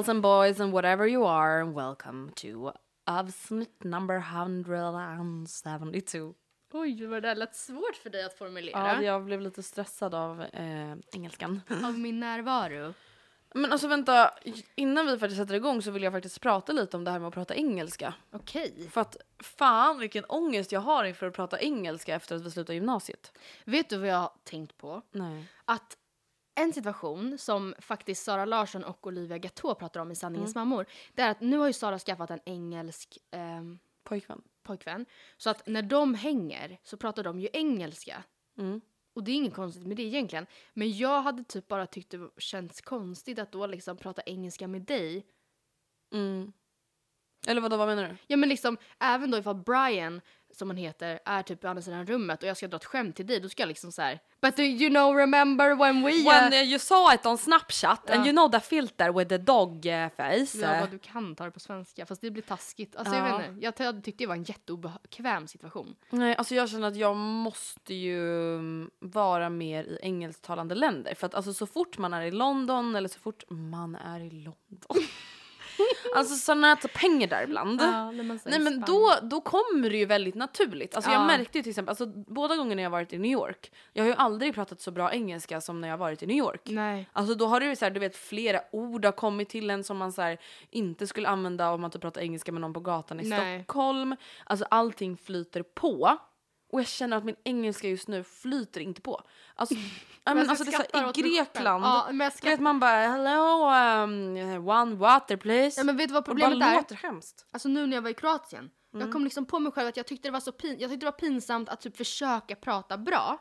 Girls and boys, and whatever you are, and welcome to avsnitt number 172. Oj, vad det där lät svårt för dig att formulera. Ja, jag blev lite stressad av eh, engelskan. Av min närvaro. Men alltså vänta, innan vi faktiskt sätter igång så vill jag faktiskt prata lite om det här med att prata engelska. Okej. För att fan vilken ångest jag har inför att prata engelska efter att vi slutar gymnasiet. Vet du vad jag har tänkt på? Nej. Att en situation som faktiskt Sara Larsson och Olivia Gatto pratar om i Sanningens mammor, det är att nu har ju Sara skaffat en engelsk ehm, Pojkvän. pojkvän. Så att när de hänger så pratar de ju engelska. Mm. Och det är inget konstigt med det egentligen. Men jag hade typ bara tyckt det känns konstigt att då liksom prata engelska med dig. Mm. Eller vadå, vad menar du? Ja men liksom, även då ifall Brian, som han heter, är typ på andra sidan rummet och jag ska dra ett skämt till dig, då ska jag liksom så här. But do you know remember when we... When uh, you saw it on Snapchat Ja. and you know the filter with the dog uh, face. Ja, vad du kan ta det på svenska, fast det blir taskigt. Alltså jag Ja. vet inte, jag jag tyckte det var en jätteobekväm situation. Nej, alltså jag känner att jag måste ju mm, vara mer i engelsktalande länder. För att alltså så fort man är i London eller så fort man är i London. alltså så när jag tar pengar där ibland. säger Nej men då, då kommer det ju väldigt naturligt. Alltså jag Ja. märkte ju till exempel, alltså båda gångerna jag varit i New York. Jag har ju aldrig pratat så bra engelska som när jag varit i New York. Nej. Alltså då har det ju så här, du vet flera ord har kommit till en som man så här, inte skulle använda om man inte pratar engelska med någon på gatan i Nej. Stockholm. Alltså allting flyter på. Och jag känner att min engelska just nu flyter inte på. Alltså, ja, men jag alltså det är här, i. Grekland. Ja, men du vet man bara hello um, one water please. Ja, men vet du vad och det problemet bara är? låter hemskt. Alltså nu när jag var i Kroatien, Mm. jag kom liksom på mig själv att jag tyckte det var så pin- jag tyckte det var pinsamt att typ försöka prata bra.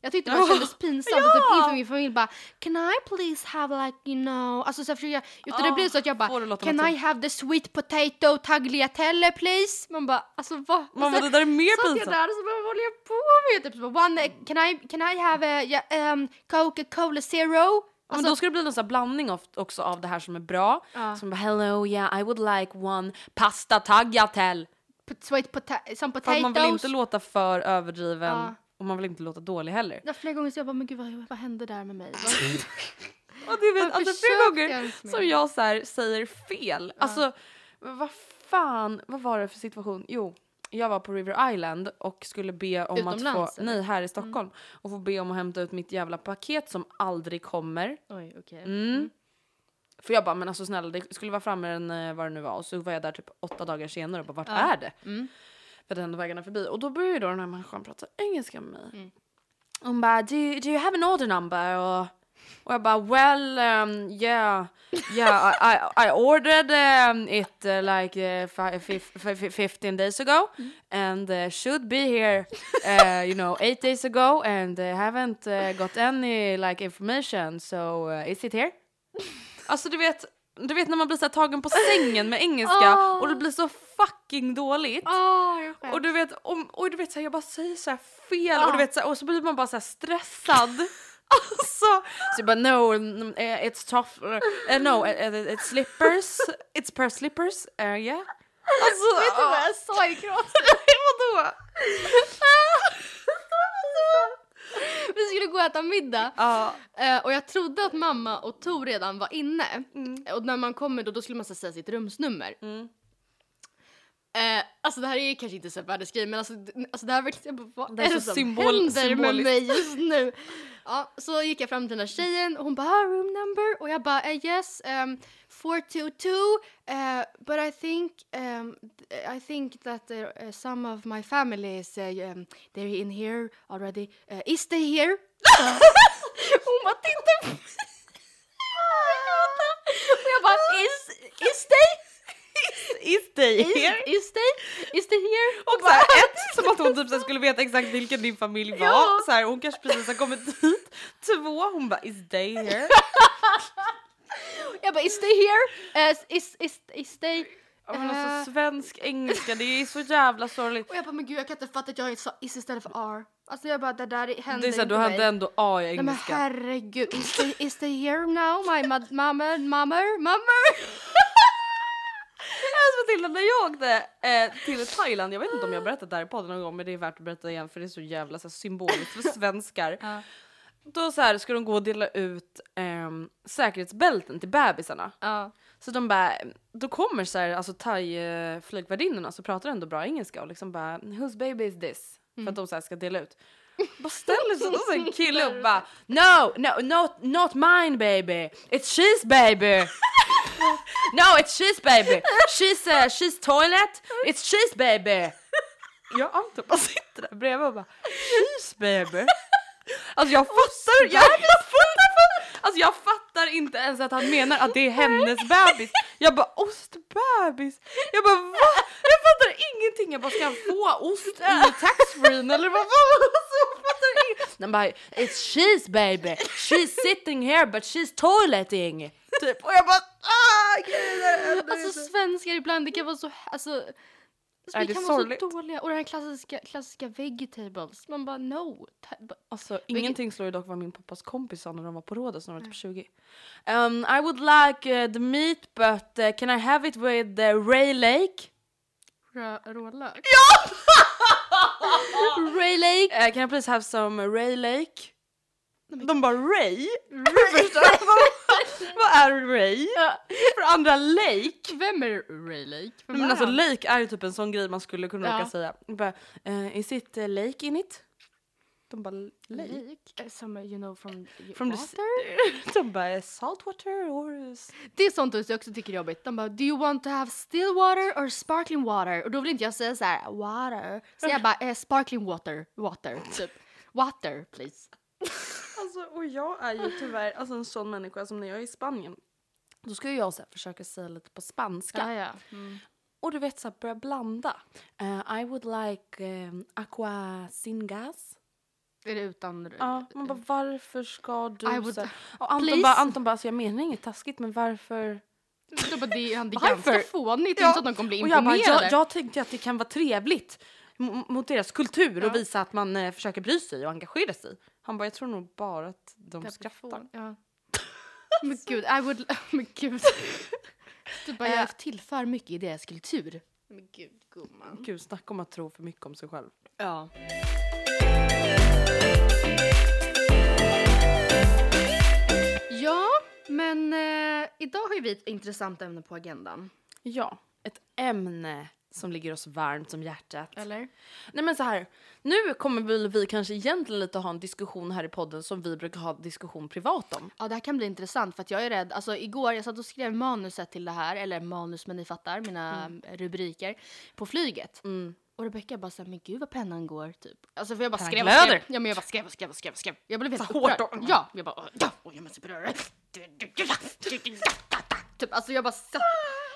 Jag tyckte det kändes pinsamt att typ inför min familj bara Can I please have like you know Alltså så försöker jag, utan det Ah, blir så att jag bara det Can I have the sweet potato tagliatelle please? Man bara alltså vad? Man Och bara, så- det där är mer pinsamt. där och så bara vad håller jag på med? Typ så bara, one, can I, can I have a yeah, um, Coca-Cola zero? Ja, men Alltså, då ska det bli någon sån här blandning av, också av det här som är bra. Ja. Som bara hello yeah I would like one pasta tagliatelle. sweet pota- some För potatoes. att man vill inte låta för överdriven Ja. Och man vill inte låta dålig heller. Var flera gånger så jag bara men gud vad, vad hände där med mig? Vad- Och det vet, alltså flera jag gånger med som jag så här säger fel. Alltså vad fan, vad var det för situation? Jo, jag var på River Island och skulle be om att Utomlands, få, eller? nej här i Stockholm, och få be om att hämta ut mitt jävla paket som aldrig kommer. Oj okej. Mm. För jag bara, men alltså snälla det skulle vara framme den, eh, vad det nu var och så var jag där typ åtta dagar senare och bara vart är det? Mm. Vägarna förbi och då började ju då den här människan prata engelska med mig. Mm. Hon bara, do, you- do you have an order number? Och Och jag bara well um, yeah yeah I, I, I ordered um, it uh, like uh, fi- fif- fi- 15 days ago and uh, should be here uh, you know eight days ago and uh, haven't uh, got any like information so uh, is it here? Alltså du vet, du vet när man blir så tagen på sängen med engelska och det blir så fucking dåligt. Skäms. Och du vet, om, och du vet så här, jag bara säger så fel och, du vet, så här, och så blir man bara så stressad. Alltså, så jag bara no, eh, it's tough, uh, no, eh, it's slippers, it's per slippers, uh, yeah. Alltså, Vet du vad jag sa i gråten? vadå? Vi skulle gå och äta middag Ja. eh, och jag trodde att mamma och Tor redan var inne. Mm. Och när man kommer då, då skulle man så säga sitt rumsnummer. Eh, alltså det här är kanske inte så världens grej men alltså, alltså det här är verkligen, jag bara, vad Det är det som symbol- händer med symboliskt. mig just nu? Ja, så gick jag fram till den här tjejen och hon bara ah, room number och jag bara eh, yes um, 422 uh, but I think um, I think that uh, some of my family is uh, um, they're in here already. Uh, is they here? hon bara titta på mig. Och jag bara is, is they? Is they Is, here? is they? Is they here? Och så här, ett, som att hon typ så skulle veta exakt vilken din familj var. Ja. Så här, hon kanske precis har kommit dit. Två, hon bara is they here? Jag bara is they here? Uh, is, is, is they? Ja, Men Eh. alltså svensk engelska, det är så jävla sorgligt. Och jag bara men gud jag kan inte fatta att jag sa is istället för R. Alltså jag bara det där hände Det är så här, inte du hade mig. ändå A i Nej men engelska. herregud, is they, is they here now? My mamma, mamma, mamma? Matilda, när jag åkte eh, till Thailand, jag vet inte om jag berättat det här i podden någon gång men det är värt att berätta igen för det är så jävla så här, symboliskt för svenskar. Då så här, ska de gå och dela ut ehm, säkerhetsbälten till bebisarna. Ja. Så de bara, då kommer så här, alltså thai-flygvärdinnorna så pratar ändå bra engelska och liksom bara whose baby is this? För att de så här ska dela ut. Bara ställer sig så en kille upp bara no, no, not, not mine baby, it's she's baby. no, it's she's baby, she's, uh, she's toilet, it's she's baby. Jag Anton bara sitter där bredvid och bara she's baby. Alltså jag fattar, jag, jag fattar, alltså jag fattar inte ens att han menar att det är hennes bebis. Jag bara ostbebis. Jag bara va? Jag fattar ingenting. Jag bara ska han få ost i taxfree eller vad? Alltså, jag fattar ingenting. Han bara it's she's baby. She's sitting here but she's toileting. Typ. Och jag bara ah gud. Alltså svenskar ibland det kan vara så, alltså Är vi det kan sorgligt? vara så dåliga. Och den här klassiska, klassiska vegetables. Man bara no. Alltså, ingenting slår ju dock vad min pappas kompis sa när de var på Rhodos när de var typ 20. Um, I would like uh, the meat but uh, can I have it with uh, Ray Lake? Rö- Rålök? Ja! Ray Lake. Uh, can I please have some Ray Lake? De bara Ray? Du? Vad- är Ray? För andra Lake? Vem är Ray Lake? Vem Men är alltså han? Lake är ju typ en sån grej man skulle kunna Ja. råka säga. Bara, uh, is it uh, Lake in it? De bara Lake? Lake? Eh, Som you know from, From the water? De bara saltwater or... Det är sånt jag också tycker är jobbigt. De bara do you want to have still water or sparkling water? Och då vill inte jag säga så här water. Så jag bara eh, sparkling water, water, typ. Water please. Alltså, och jag är ju tyvärr alltså, en sån människa som när jag är i Spanien då ska jag så här, försöka säga lite på spanska. ja. Mm. Och du vet så här, börja blanda. Eh, I would like um, aqua sin gas. Är det utan... Ja, man bara varför ska du I would- så här, och Anton bara, Anton bara, alltså, jag menar inget taskigt men varför? Då bara, det, är- det är ganska fånigt, inte så att de kommer bli och jag, bara, imponerade. jag, jag tänkte att det kan vara trevligt mot deras kultur och visa att man eh, försöker bry sig och engagera sig. Han bara, jag tror nog bara att de Jag skrattar. Ja. men gud, I would... Men gud. Du bara, jag tillför mycket i deras kultur. Men gud, gumman. Gud, snacka om att tro för mycket om sig själv. Ja. Ja, men eh, idag har ju vi ett intressant ämne på agendan. Ja, ett ämne som ligger oss varmt om hjärtat. Eller? Nej men så här, nu kommer väl vi kanske egentligen lite ha en diskussion här i podden som vi brukar ha diskussion privat om. Ja, det här kan bli intressant för att jag är rädd. Alltså igår, jag satt och skrev manuset till det här, eller manus men ni fattar, mina rubriker, på flyget. Och Rebecca bara såhär, men gud vad pennan går typ. Alltså för jag bara skrev och skrev. Ja men jag bara skrev och skrev och skrev skrev. Jag blev helt upprörd. Ja, jag bara ja, och jag måste beröra. Typ alltså jag bara satt,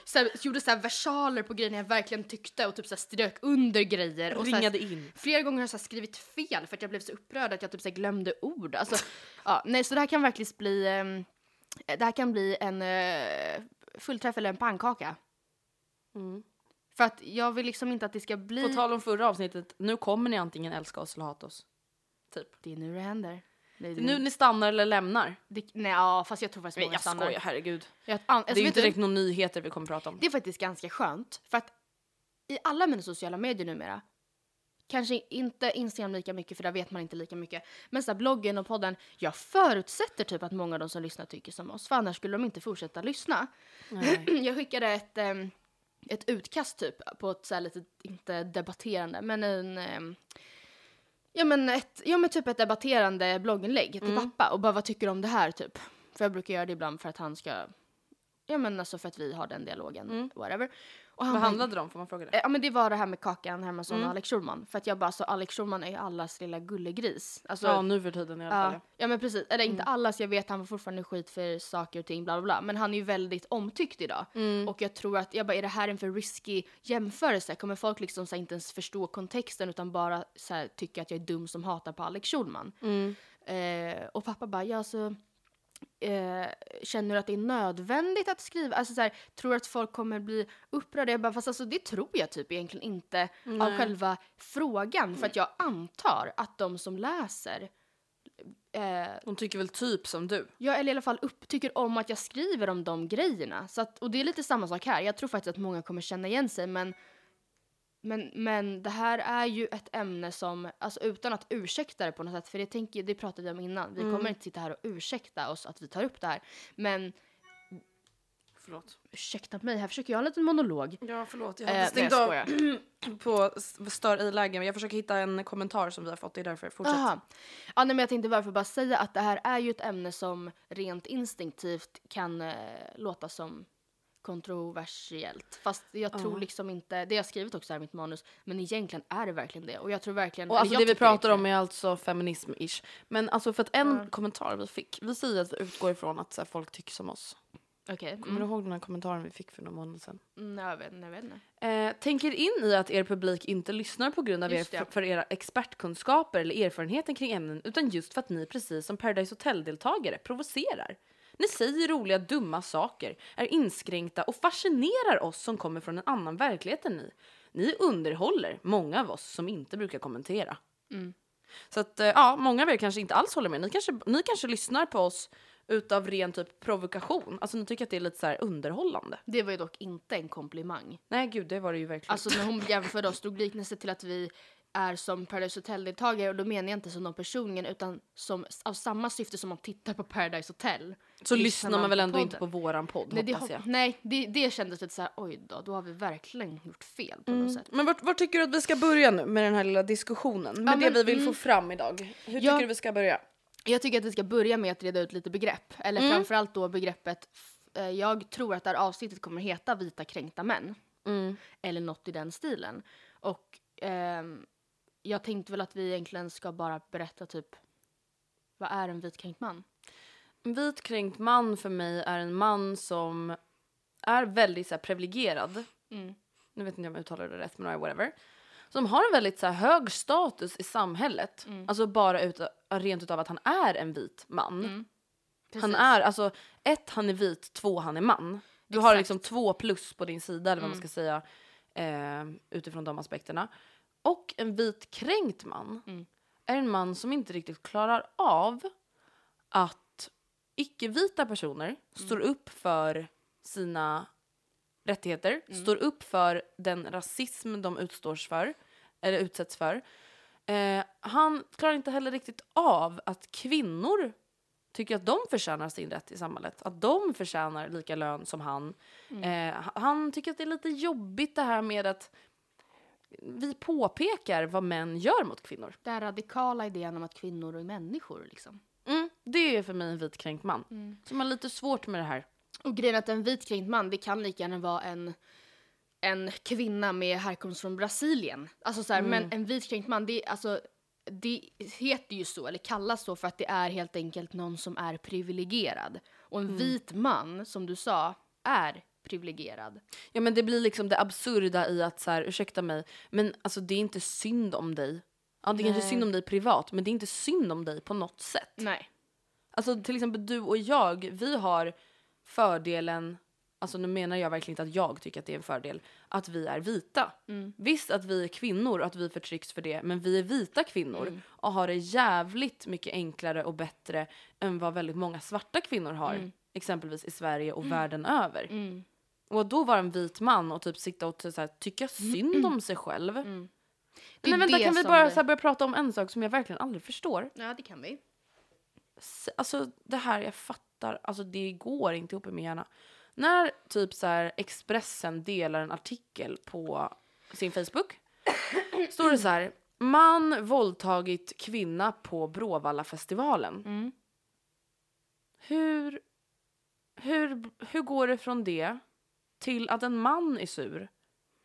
såhär, gjorde såhär versaler på grejer jag verkligen tyckte och typ såhär strök under grejer. Och Ringade in. Flera gånger har jag så här skrivit fel för att jag blev så upprörd att jag typ så här glömde ord. Alltså, ja, nej, så det här kan verkligen bli, ehm, det här kan bli en uh, fullträff eller en pannkaka. Mm. För att jag vill liksom inte att det ska bli... På tal om förra avsnittet, nu kommer ni antingen älska oss eller hata oss. Typ. Det är nu det händer. Det är Nu ni stannar eller lämnar. det, nej, ja, fast jag tror faktiskt Nej, många jag stannar. skojar, herregud. Jag, an, alltså, det är ju vet inte direkt några nyheter vi kommer prata om. det är faktiskt ganska skönt. För att i alla mina sociala medier numera, kanske inte Instagram lika mycket för där vet man inte lika mycket, men så bloggen och podden, jag förutsätter typ att många av de som lyssnar tycker som oss, för annars skulle de inte fortsätta lyssna. Nej. jag skickade ett, ett utkast typ på ett så här lite, inte debatterande, men en ehm, Ja men, ett, ja men typ ett debatterande blogginlägg till Mm. pappa och bara vad tycker du om det här typ? För jag brukar göra det ibland för att han ska, ja men alltså för att vi har den dialogen, Mm. whatever. Och han Vad bara- handlade det om? Får man fråga det? Eh, Ja men det var det här med Kakan Hermansson Mm. och Alex Schulman. För att jag bara så Alex Schulman är ju allas lilla gullegris. Alltså, ja, nu för tiden i alla fall. Ja, ja men precis. Eller inte Mm. allas, jag vet han får fortfarande skit för saker och ting bla bla bla. Men han är ju väldigt omtyckt idag. Mm. Och jag tror att, jag bara är det här en för risky jämförelse? Kommer folk liksom så här, inte ens förstå kontexten utan bara så här, tycka att jag är dum som hatar på Alex Schulman? Mm. Eh, och pappa bara, ja så eh, känner du att det är nödvändigt att skriva? Alltså så här, tror du att folk kommer bli upprörda? Jag bara, fast alltså det tror jag typ egentligen inte av Nej. själva frågan. För att jag antar att de som läser eh, De tycker väl typ som du. Ja, eller i alla fall upp, tycker om att jag skriver om de grejerna. Så att, och det är lite samma sak här. Jag tror faktiskt att många kommer känna igen sig, men, men, men det här är ju ett ämne som, alltså utan att ursäkta det på något sätt, för det, tänker, det pratade vi om innan. Vi kommer inte sitta här och ursäkta oss att vi tar upp det här. Men Förlåt. ursäkta mig, här försöker jag ha en liten monolog. Ja, förlåt. Jag Eh, hade stängt av på stör i lägen. Men jag försöker hitta en kommentar som vi har fått. Det är därför. Fortsätt. Aha. Ja, nej, men jag tänkte varför bara säga att det här är ju ett ämne som rent instinktivt kan eh, låta som kontroversiellt. Fast jag tror liksom inte, det jag skrivit också här i mitt manus, men egentligen är det verkligen det. Och jag tror verkligen... Och alltså det vi pratar om är alltså feminism-ish. Men alltså för att en kommentar vi fick. Vi säger att vi utgår ifrån att så här, folk tycker som oss. Okej. Kommer du Mm. ihåg den här kommentaren vi fick för några månader sedan? Mm, jag vet, jag vet inte. Eh, tänker in i att er publik inte lyssnar på grund av er Just för era expertkunskaper eller erfarenheten kring ämnen utan just för att ni precis som Paradise Hotel-deltagare provocerar. Ni säger roliga dumma saker, är inskränkta och fascinerar oss som kommer från en annan verklighet än ni. Ni underhåller många av oss som inte brukar kommentera. Mm. Så att eh, ja, många av er kanske inte alls håller med. Ni kanske, ni kanske lyssnar på oss utav ren typ provokation. Alltså ni tycker att det är lite så här underhållande. Det var ju dock inte en komplimang. Nej gud, det var det ju verkligen. Alltså när hon jämförde oss, drog liknelse till att vi är som Paradise Hotel-deltagare och då menar jag inte som någon personligen utan som, av samma syfte som man tittar på Paradise Hotel. Så lyssnar man väl ändå inte på podden. våran podd Nej, det, hoppas jag. nej det, det kändes lite så här, oj då, då har vi verkligen gjort fel på något sätt. Men vart, vart tycker du att vi ska börja nu med den här lilla diskussionen? Med Ja, det men, vi vill mm. få fram idag. Hur Ja. tycker du vi ska börja? Jag tycker att vi ska börja med att reda ut lite begrepp. Eller Mm. framförallt då begreppet, eh, jag tror att det här avsnittet kommer heta vita kränkta män. Mm. Eller något i den stilen. Och ehm, jag tänkte väl att vi egentligen ska bara berätta typ, vad är en vitkränkt man? En vit kränkt man för mig är en man som är väldigt så här, privilegierad. Mm. Nu vet inte om jag uttalar det rätt men whatever. Som har en väldigt så här, hög status i samhället. Mm. Alltså bara ut, rent utav att han är en vit man. Mm. Han är alltså ett, han är vit, två, han är man. Du har Exakt. liksom två plus på din sida eller vad man Mm. ska säga eh, utifrån de aspekterna. Och en vit kränkt man Mm. är en man som inte riktigt klarar av att icke-vita personer Mm. står upp för sina rättigheter, Mm. står upp för den rasism de utstås för, eller utsätts för. Eh, han klarar inte heller riktigt av att kvinnor tycker att de förtjänar sin rätt i samhället. Att de förtjänar lika lön som han. Eh, ha- han tycker att det är lite jobbigt det här med att vi påpekar vad män gör mot kvinnor. Den radikala idén om att kvinnor är människor liksom. Mm, det är för mig en vitkränkt man. Mm. Som har lite svårt med det här. Och grejen att en vitkränkt man, det kan lika gärna vara en en kvinna med härkomst från Brasilien. Alltså så här, men en vit kränkt man, det, alltså, det heter ju så, eller kallas så för att det är helt enkelt någon som är privilegierad. Och en vit man, som du sa, är privilegierad. Ja men det blir liksom det absurda i att så här, ursäkta mig, men alltså det är inte synd om dig. Ja, det är kanske Nej. synd om dig privat, men det är inte synd om dig på något sätt. Nej. Alltså till exempel du och jag, vi har fördelen, alltså nu menar jag verkligen inte att jag tycker att det är en fördel, att vi är vita. Visst att vi är kvinnor och att vi förtrycks för det, men vi är vita kvinnor och har det jävligt mycket enklare och bättre än vad väldigt många svarta kvinnor har. Exempelvis i Sverige och världen över. Och då vara en vit man och typ sitta och så här, tycka synd om sig själv. Det är Men vänta, kan vi bara det- så här, börja prata om en sak som jag verkligen aldrig förstår? Ja, det kan vi. Alltså det här, jag fattar, alltså det går inte ihop i min hjärna. När typ så här Expressen delar en artikel på sin Facebook står det så här, man våldtagit kvinna på Bråvallafestivalen. Hur, hur, hur går det från det till att en man är sur?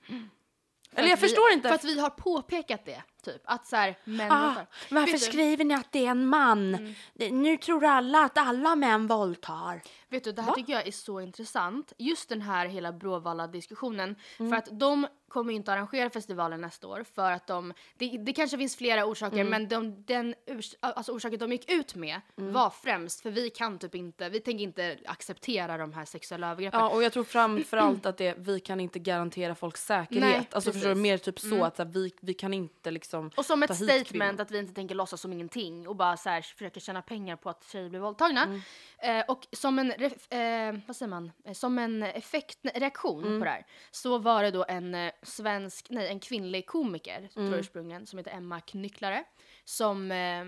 För Eller jag vi- förstår inte. För att vi har påpekat det, typ. Att så här, män Ah, varför skriver ni att det är en man? Nu tror alla att alla män våldtar. Vet du, det här tycker jag är så intressant. Just den här hela Bråvalla-diskussionen. Mm. För att de kommer inte arrangera festivalen nästa år för att de, det, det kanske finns flera orsaker Mm. men de, den urs, alltså orsaken de gick ut med Mm. var främst för vi kan typ inte, vi tänker inte acceptera de här sexuella övergreppen. Ja, och jag tror framför allt att det, vi kan inte garantera folks säkerhet. Nej, alltså förstår du, precis. mer typ så att så här, vi, vi kan inte liksom Och som ett statement att vi inte tänker låtsas som ingenting och bara så här försöker tjäna pengar på att tjejer blir våldtagna. Mm. Eh, och som en, ref, eh, vad säger man, eh, som en effekt, reaktion Mm. på det här så var det då en eh, svensk, nej en kvinnlig komiker, Mm. tror jag ursprungligen, som heter Emma Knycklare. Som eh,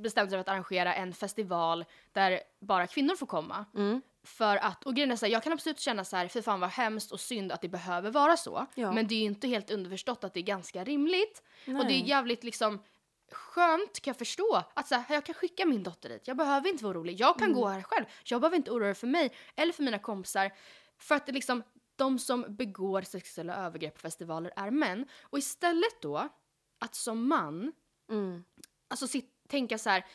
bestämde sig för att arrangera en festival där bara kvinnor får komma. Mm. För att, och grejen är så här, jag kan absolut känna så här, för fan vad hemskt och synd att det behöver vara så. Ja. Men det är ju inte helt underförstått att det är ganska rimligt. Och det är Nej. jävligt liksom skönt kan jag förstå att så här, jag kan skicka min dotter dit. Jag behöver inte vara orolig. Jag kan Mm. gå här själv. Jag behöver inte oroa mig för mig eller för mina kompisar. För att liksom, de som begår sexuella övergrepp på festivaler är män. Och istället då att som man, Mm. alltså sit, tänka så här,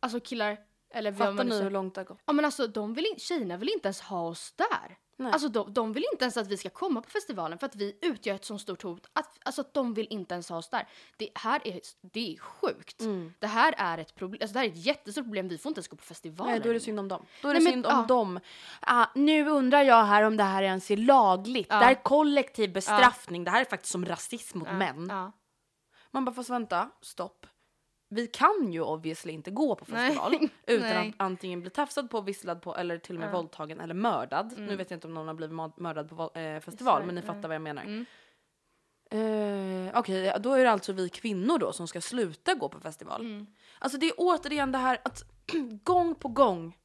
alltså killar eller Fattar ni hur långt det har gått? Ja men alltså de vill in, tjejerna vill inte ens ha oss där. Nej. Alltså de, de vill inte ens att vi ska komma på festivalen för att vi utgör ett så stort hot. Att, alltså att de vill inte ens ha oss där. Det här är, det är sjukt. Mm. Det här är ett problem, alltså det här är ett jättestort problem. Vi får inte ens gå på festivalen. Nej, då är det synd om dem. Då är Nej, det men- synd om ja. dem. Ah, nu undrar jag här om det här ens är lagligt. Ja. Det här är kollektiv bestraffning. Det här är faktiskt som rasism mot män. Man bara, fast vänta, stopp. Vi kan ju obviously inte gå på Nej. festival utan Nej. att antingen bli tafsad på, visslad på eller till och med våldtagen eller mördad. Nu vet jag inte om någon har blivit mördad på eh, festival men ni nej. fattar vad jag menar. Mm. Eh, Okej, då är det alltså vi kvinnor då som ska sluta gå på festival. Mm. Alltså det är återigen det här att gång på gång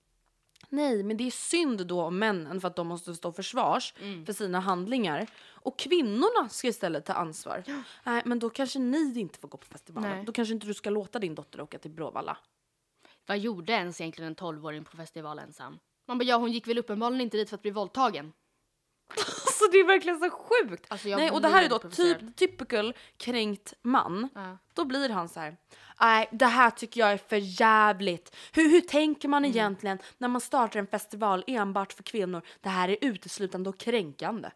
Nej, men det är synd då om männen för att de måste stå försvars Mm. för sina handlingar. Och kvinnorna ska istället ta ansvar. Nej, men då kanske ni inte får gå på festivalen. Nej. Då kanske inte du ska låta din dotter åka till Bråvalla. Vad gjorde ens egentligen en 12-åring på festival ensam? Man bara ja hon gick väl uppenbarligen inte dit för att bli våldtagen. Alltså det är verkligen så sjukt! Alltså, Nej, och det här är då typ, typical kränkt man. Ja. Då blir han så här. Nej, det här tycker jag är för jävligt. Hur, hur tänker man Mm. egentligen när man startar en festival enbart för kvinnor? Det här är uteslutande och kränkande.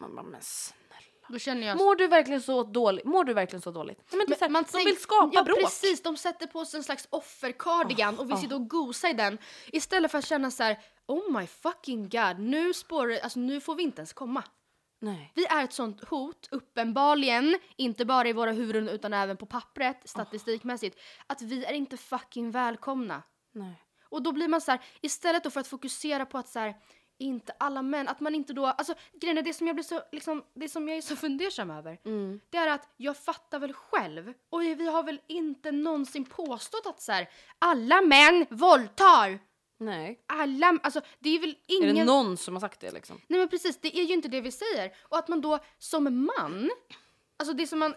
Man bara, men. Då känner jag Mår du verkligen så dåligt? Mår du verkligen så dåligt? Nej, men så här, de tänk- vill skapa ja, bråk. precis, de sätter på sig en slags offercardigan och vill sitta och gosa i den. Istället för att känna så här: oh my fucking god, nu spårar alltså nu får vi inte ens komma. Nej. Vi är ett sånt hot, uppenbarligen, inte bara i våra huvuden utan även på pappret, statistikmässigt, att vi är inte fucking välkomna. Nej. Och då blir man så här, istället för att fokusera på att så här, inte alla män, att man inte då, alltså grejen är det som jag blir så, liksom, det som jag är så fundersam över, det är att jag fattar väl själv, och vi har väl inte någonsin påstått att så här, alla män våldtar! Nej. Alla, alltså det är väl Är ingen... det någon som har sagt det liksom? Nej men precis, det är ju inte det vi säger. Och att man då som man, alltså det som man,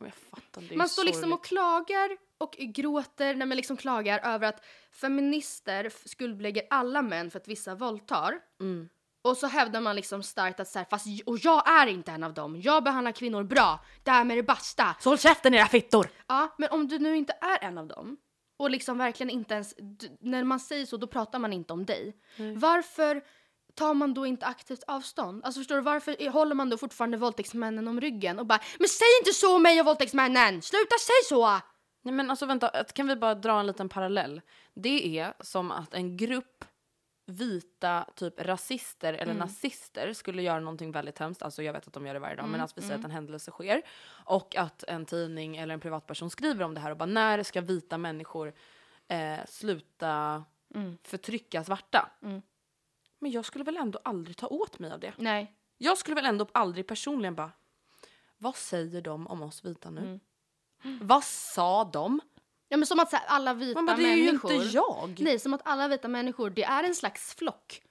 Ja, fattar, man står liksom och klagar och gråter, nej men liksom klagar över att feminister skuldbelägger alla män för att vissa våldtar. Mm. Och så hävdar man liksom starkt att så här, fast och jag är inte en av dem. Jag behandlar kvinnor bra. Därmed är det basta. Så håll käften era fittor! Ja, men om du nu inte är en av dem och liksom verkligen inte ens, när man säger så då pratar man inte om dig. Varför tar man då inte aktivt avstånd? Alltså förstår du, varför håller man då fortfarande våldtäktsmännen om ryggen och bara Men säg inte så om mig och våldtäktsmännen! Sluta säg så! Nej men alltså vänta, kan vi bara dra en liten parallell? Det är som att en grupp vita typ rasister eller nazister skulle göra någonting väldigt hemskt, alltså jag vet att de gör det varje dag, men alltså vi säger att en händelse sker och att en tidning eller en privatperson skriver om det här och bara när ska vita människor eh, sluta förtrycka svarta? Men jag skulle väl ändå aldrig ta åt mig av det. Nej. Jag skulle väl ändå aldrig personligen bara, vad säger de om oss vita nu? Vad sa de? Ja men som att så här, alla vita Man bara, det är ju människor... inte jag. Nej, som att alla vita människor, det är en slags flock.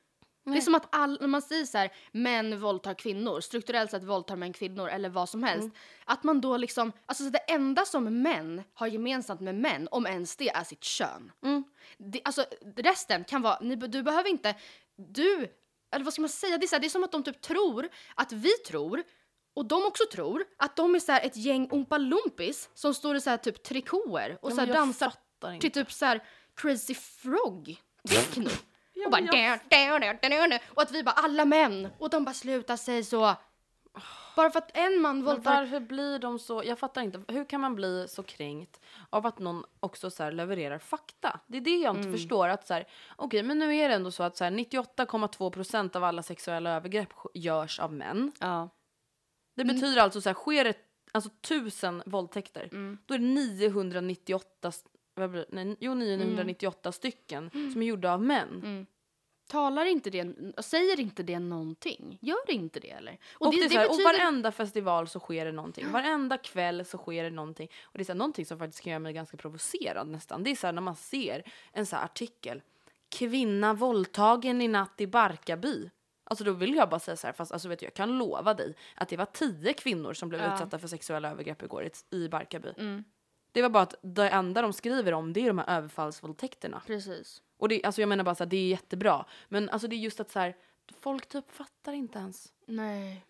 Det är som att all, när man säger så här, män våldtar kvinnor, strukturellt sett våldtar män kvinnor eller vad som helst. Att man då liksom, alltså så det enda som män har gemensamt med män, om ens det, är sitt kön. Det, alltså resten kan vara, ni, du behöver inte, du, eller vad ska man säga, det är, så här, det är som att de typ tror att vi tror och de också tror att de är så här ett gäng Oompa Loompis som står i så här typ trikåer och Ja, så här jag dansar till typ så här crazy frog techno. och bara där. och att vi bara alla män och de bara sluta säga så. Bara för att en man våldtar varför blir de så, jag fattar inte, hur kan man bli så kränkt av att någon också så levererar fakta? Det är det jag inte förstår. att så här, Okej, men nu är det ändå så att så här, 98,2 procent av alla sexuella övergrepp görs av män. Ja. Det betyder alltså så här, sker det alltså, tusen våldtäkter, då är det 998, s- vad blir, det? nej, jo, 998 stycken som är gjorda av män. Talar inte det, säger inte det någonting? Gör det inte det eller? Och, det, är så här, och varenda festival så sker det någonting. Varenda kväll så sker det någonting. Och det är så här, någonting som faktiskt kan göra mig ganska provocerad nästan. Det är så här när man ser en så här artikel. Kvinna våldtagen i natt i Barkarby. Alltså då vill jag bara säga så här, fast alltså vet du, jag kan lova dig att det var tio kvinnor som blev utsatta för sexuella övergrepp igår i, Barkarby. Det var bara att det enda de skriver om det är de här överfallsvåldtäkterna. Precis. Och det, alltså jag menar bara så här, det är jättebra. Men alltså det är just att så här, folk typ fattar inte ens. Nej.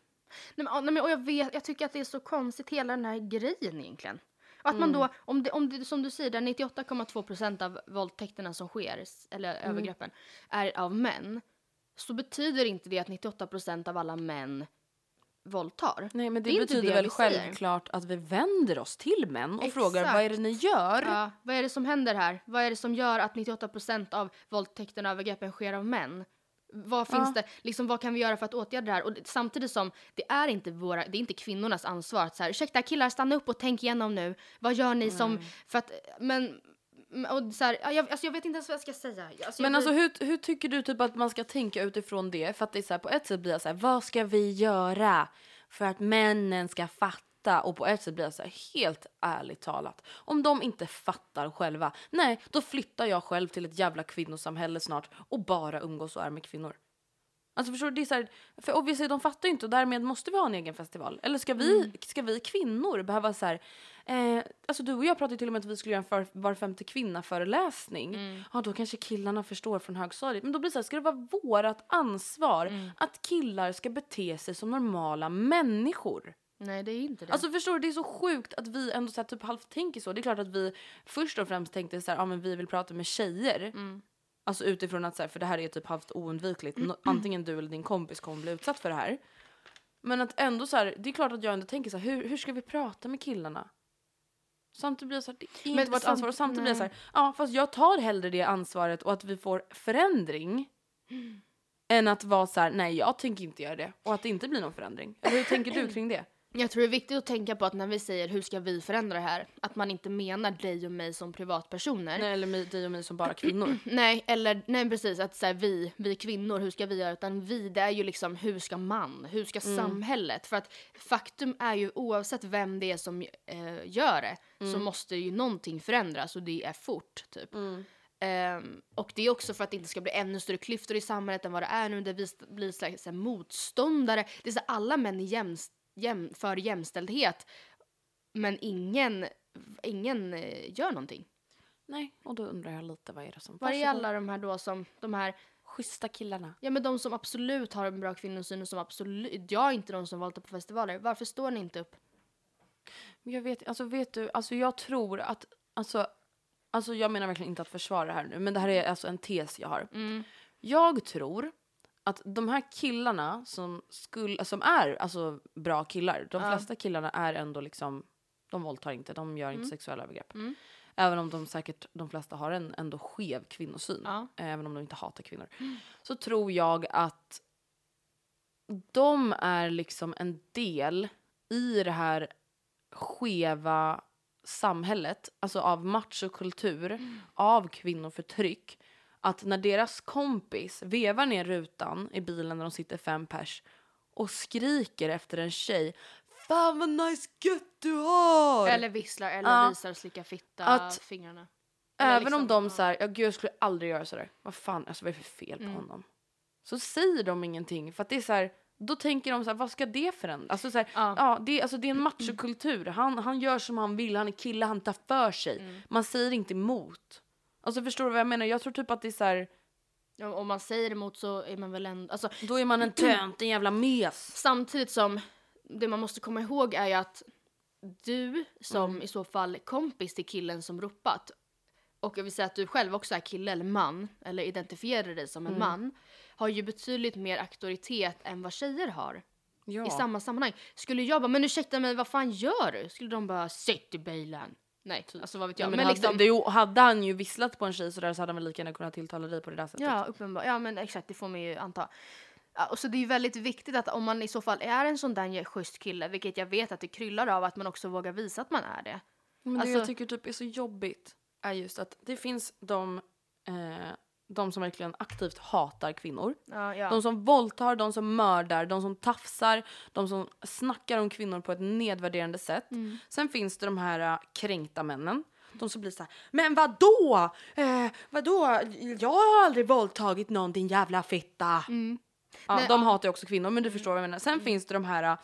Nej men, ja, nej, men och jag, vet, jag tycker att det är så konstigt hela den här grejen egentligen. Och att man då, om det, om det som du säger, där 98,2 procent av våldtäkterna som sker, eller övergreppen, är av män. Så betyder inte det att 98 procent av alla män våldtar. Nej men det, inte betyder det väl självklart att vi vänder oss till män och frågar Exakt. vad är det ni gör? Ja, vad är det som händer här? Vad är det som gör att 98 procent av våldtäkterna och övergreppen sker av män? Vad finns det, liksom vad kan vi göra för att åtgärda det här? Och det, samtidigt som det är inte våra, det är inte kvinnornas ansvar att så här, ursäkta killar stanna upp och tänk igenom nu. Vad gör ni som, för att, men, och så här, ja, jag, alltså jag vet inte ens vad jag ska säga. Alltså Men alltså blir- hur, hur tycker du typ att man ska tänka utifrån det? För att det är så här, på ett sätt blir jag så här, vad ska vi göra för att männen ska fatta? Och på ett sätt blir jag så här, helt ärligt talat, om de inte fattar själva, nej, då flyttar jag själv till ett jävla kvinnosamhälle snart och bara umgås och är med kvinnor. Alltså förstår du? Det är så här, för obviously, de fattar ju inte och därmed måste vi ha en egen festival. Eller ska vi, ska vi kvinnor behöva så här, eh, alltså du och jag pratade till och med att vi skulle göra en för, var femte kvinna föreläsning. Ja då kanske killarna förstår från högstadiet. Men då blir det så här, ska det vara vårat ansvar att killar ska bete sig som normala människor? Nej det är inte det. Alltså förstår du, det är så sjukt att vi ändå så här, typ halvt tänker så. Det är klart att vi först och främst tänkte så här, ja men vi vill prata med tjejer. Alltså utifrån att så här, för det här är typ halvt oundvikligt. Nå- Antingen du eller din kompis kommer bli utsatt för det här. Men att ändå så här, det är klart att jag ändå tänker så här, hur, hur ska vi prata med killarna? Samtidigt blir det så här, det är inte Men vårt ansvar. Och samtidigt blir det så här, ja fast jag tar hellre det ansvaret och att vi får förändring. Än att vara så här, nej jag tänker inte göra det. Och att det inte blir någon förändring. Eller hur tänker du kring det? Jag tror det är viktigt att tänka på att när vi säger hur ska vi förändra det här, att man inte menar dig och mig som privatpersoner. Nej, eller mig, dig och mig som bara kvinnor. Nej, eller nej precis att så här, vi, vi kvinnor, hur ska vi göra? Utan vi, det är ju liksom hur ska man, hur ska samhället? För att faktum är ju oavsett vem det är som eh, gör det så måste ju någonting förändras och det är fort typ. Ehm, och det är också för att det inte ska bli ännu större klyftor i samhället än vad det är nu där vi st- blir så här, motståndare. Det är så här, alla män är jämst, jäm, för jämställdhet men ingen, ingen eh, gör någonting. Nej, och då undrar jag lite vad är det som... Var är alla de här då som, de här schyssta killarna. Ja men de som absolut har en bra kvinnosyn och som absolut, jag är inte de som valt på festivaler. Varför står ni inte upp? Men jag vet, alltså vet du, alltså jag tror att, alltså, alltså jag menar verkligen inte att försvara det här nu, men det här är alltså en tes jag har. Jag tror att de här killarna som, skulle, som är alltså, bra killar, de flesta killarna är ändå liksom, de våldtar inte, de gör inte sexuella övergrepp. Även om de säkert, de flesta har en ändå skev kvinnosyn, Ja. även om de inte hatar kvinnor. Så tror jag att de är liksom en del i det här skeva samhället, alltså av machokultur, av kvinnoförtryck. Att när deras kompis vevar ner rutan i bilen när de sitter fem pers och skriker efter en tjej Fan vad nice gött du har! Eller visslar eller Ja. visar och slickar fitta Att- fingrarna. Eller Även liksom, om de ja. såhär, ja gud jag skulle aldrig göra sådär. Vad fan, alltså vad är det för fel på Mm. honom? Så säger de ingenting för att det är så här. Då tänker de så här, vad ska det förändra? Alltså, så här, Ja. ja. det, alltså, det är en machokultur. Han, han gör som han vill, han är kille, han tar för sig. Mm. Man säger inte emot. Alltså förstår du vad jag menar? Jag tror typ att det är så här, Ja, om man säger emot så är man väl ändå, alltså då är man en tönt, en jävla mes. samtidigt som det man måste komma ihåg är ju att du som Mm. i så fall kompis till killen som ropat och jag vill säga att du själv också är kille eller man eller identifierar dig som en Mm. man har ju betydligt mer auktoritet än vad tjejer har Ja. i samma sammanhang. Skulle jag bara, men ursäkta mig, vad fan gör du? Skulle de bara, sitt i bilen. Nej, alltså vad vet jag. Ja, men men hade, liksom, det, ju- hade han ju visslat på en tjej sådär så hade han väl lika gärna kunnat tilltala dig på det där sättet. Ja, uppenbart. Ja, men exakt, det får man ju anta. Och så det är ju väldigt viktigt att om man i så fall är en sån där schysst kille, vilket jag vet att det kryllar av, att man också vågar visa att man är det. Men det Alltså- jag tycker typ är så jobbigt är just att det finns de, eh, de som verkligen aktivt hatar kvinnor. Ja, ja. De som våldtar, de som mördar, de som tafsar, de som snackar om kvinnor på ett nedvärderande sätt. Mm. Sen finns det de här äh, kränkta männen. De som blir så här, men vadå? Eh, vadå? Jag har aldrig våldtagit någon din jävla fitta. Ja, Mm. Nej, de ja. hatar ju också kvinnor men du förstår vad jag menar. Sen finns det de här äh,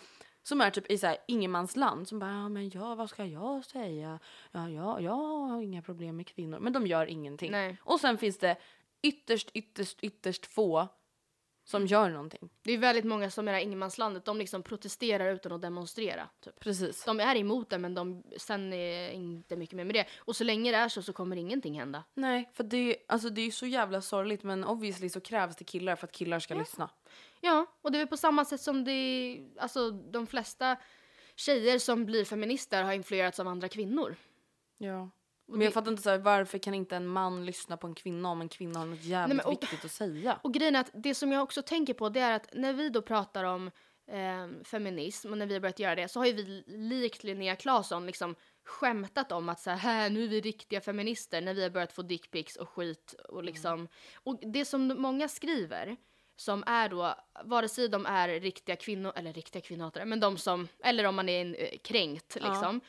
som är typ i så här ingenmansland som bara, ja men ja vad ska jag säga? Ja, ja, jag har inga problem med kvinnor. Men de gör ingenting. Nej. Och sen finns det ytterst, ytterst, ytterst få som gör någonting. Det är väldigt många som är i ingenmanslandet, de liksom protesterar utan att demonstrera. Typ. Precis. De är emot det men de, sen är inte mycket mer med det. Och så länge det är så så kommer ingenting hända. Nej, för det, alltså det är ju så jävla sorgligt men obviously så krävs det killar för att killar ska lyssna. Ja, och det är på samma sätt som det, alltså de flesta tjejer som blir feminister har influerats av andra kvinnor. Ja. Men jag fattar inte så här, varför kan inte en man lyssna på en kvinna om en kvinna har något jävligt Nej, men och- viktigt att säga? Och grejen är att det som jag också tänker på det är att när vi då pratar om eh, feminism och när vi har börjat göra det så har ju vi likt Linnea Claesson liksom skämtat om att så här, nu är vi riktiga feminister när vi har börjat få dickpics och skit och liksom. Och det som många skriver som är då, vare sig de är riktiga kvinnor, eller riktiga kvinnohatare, men de som, eller om man är en, eh, kränkt liksom.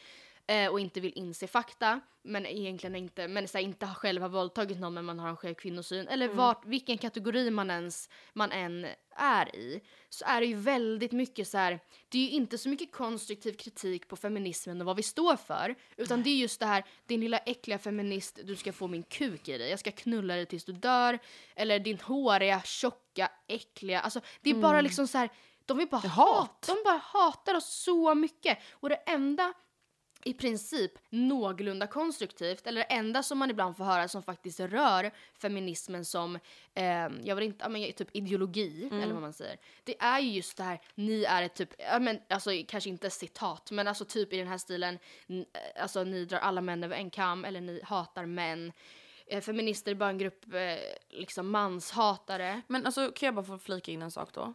Eh, och inte vill inse fakta, men egentligen inte, men så här, inte har själv har våldtagit någon men man har en skev kvinnosyn. Eller vart, vilken kategori man ens, man än är i. Så är det ju väldigt mycket så här, det är ju inte så mycket konstruktiv kritik på feminismen och vad vi står för. Utan det är just det här, din lilla äckliga feminist, du ska få min kuk i dig, jag ska knulla dig tills du dör. Eller din håriga, tjocka, äckliga, alltså det är bara liksom så här, de vill bara hat. De bara hatar oss så mycket. Och det enda i princip någorlunda konstruktivt, eller det enda som man ibland får höra som faktiskt rör feminismen som, eh, jag vill inte, men typ ideologi, eller vad man säger. Det är ju just det här, ni är ett typ, ja men alltså kanske inte citat, men alltså typ i den här stilen, eh, alltså ni drar alla män över en kam, eller ni hatar män. Eh, feminister är bara en grupp eh, liksom manshatare. Men alltså kan jag bara få flika in en sak då?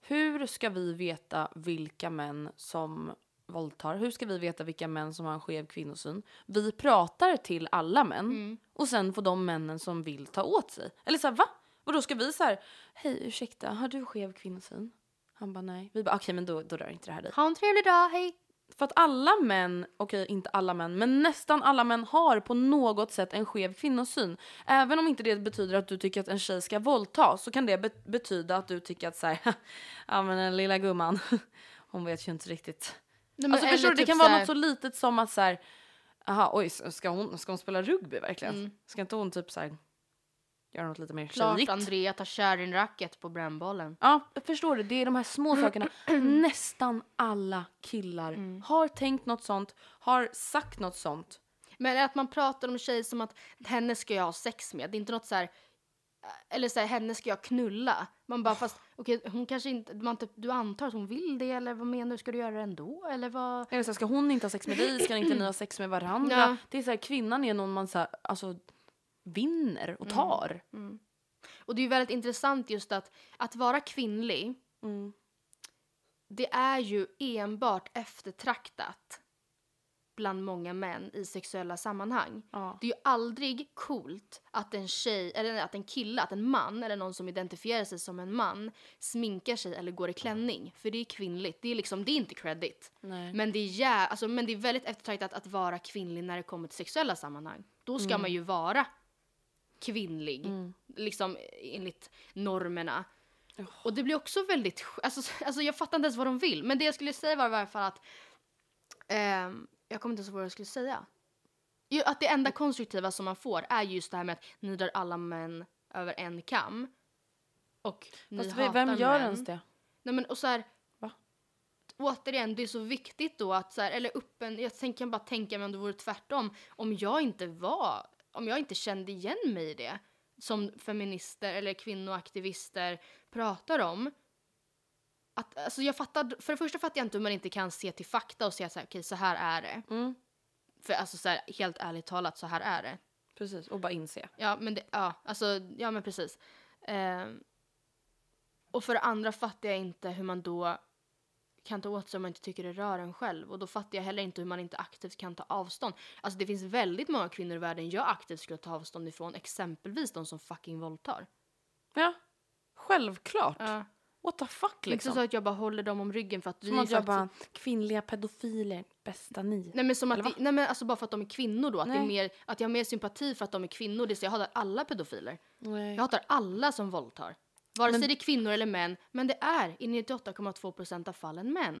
Hur ska vi veta vilka män som våldtar? Hur ska vi veta vilka män som har en skev kvinnosyn? Vi pratar till alla män och sen får de männen som vill ta åt sig. Eller så här, va? Och då ska vi så här, hej ursäkta, har du skev kvinnosyn? Han bara nej. Vi bara okej men då, då rör inte det här dig. Ha en trevlig dag, hej! För att alla män, okej inte alla män, men nästan alla män har på något sätt en skev kvinnosyn. Även om inte det betyder att du tycker att en tjej ska våldtas så kan det be- betyda att du tycker att så här, ja men den lilla gumman, hon vet ju inte riktigt. Nej, Alltså förstår du, det typ kan så vara här- något så litet som att så här, aha oj ska hon, ska hon spela rugby verkligen? Mm. Ska inte hon typ så här göra något lite mer Klart tjejigt. Andrea tar kärringracket på brännbollen. Ja, förstår det. Det är de här små sakerna. Nästan alla killar Mm. har tänkt något sånt, har sagt något sånt. Men att man pratar om tjejer som att henne ska jag ha sex med. Det är inte något så här... Eller så här, henne ska jag knulla. Man bara, fast okej, hon kanske inte... Man typ, du antar att hon vill det, eller vad menar du? Ska du göra det ändå? Eller vad? Eller så här, ska hon inte ha sex med dig? Ska inte ni ha sex med varandra? Ja. Det är så här, kvinnan är någon man så här, alltså, vinner och tar. Och det är ju väldigt intressant just att, att vara kvinnlig, Mm. det är ju enbart eftertraktat bland många män i sexuella sammanhang. Ja. Det är ju aldrig coolt att en tjej, eller att en kille, att en man eller någon som identifierar sig som en man sminkar sig eller går i klänning. För det är kvinnligt. Det är liksom, det är inte credit. Nej. Men det, är jä- alltså, men det är väldigt eftertraktat att vara kvinnlig när det kommer till sexuella sammanhang. Då ska man ju vara kvinnlig, liksom enligt normerna. Och det blir också väldigt, alltså, alltså jag fattar inte ens vad de vill. Men det jag skulle säga var i alla fall att, ehm, jag kommer inte ens ihåg vad jag skulle säga. Jo, att det enda konstruktiva som man får är just det här med att ni drar alla män över en kam. Och ni Fast hatar vem gör män. ens det? Nej men och så här, Va? återigen, det är så viktigt då att så här, eller öppen, jag tänker bara tänka mig om det vore tvärtom. Om jag inte var, om jag inte kände igen mig i det som feminister eller kvinnoaktivister pratar om. Att, alltså jag fattar, för det första fattar jag inte hur man inte kan se till fakta och säga så här, okej så här är det. Mm. För alltså så här, helt ärligt talat så här är det. Precis, och bara inse. Ja, men det, ja, alltså, ja men precis. Ehm, och för det andra fattar jag inte hur man då kan ta åt sig om man inte tycker det rör en själv. Och då fattar jag heller inte hur man inte aktivt kan ta avstånd. Alltså det finns väldigt många kvinnor i världen jag aktivt skulle ta avstånd ifrån. Exempelvis de som fucking våldtar. Ja, självklart. Ja. What the fuck Inte liksom. så att jag bara håller dem om ryggen för att Som vi att jag bara, kvinnliga pedofiler, bästa ni. Nej men som att det, nej men alltså bara för att de är kvinnor då. Att, det är mer, att jag har mer sympati för att de är kvinnor. Det är så jag hatar alla pedofiler. Nej. Jag hatar alla som våldtar. Vare sig Men- det är kvinnor eller män. Men det är i 98,2% av fallen män.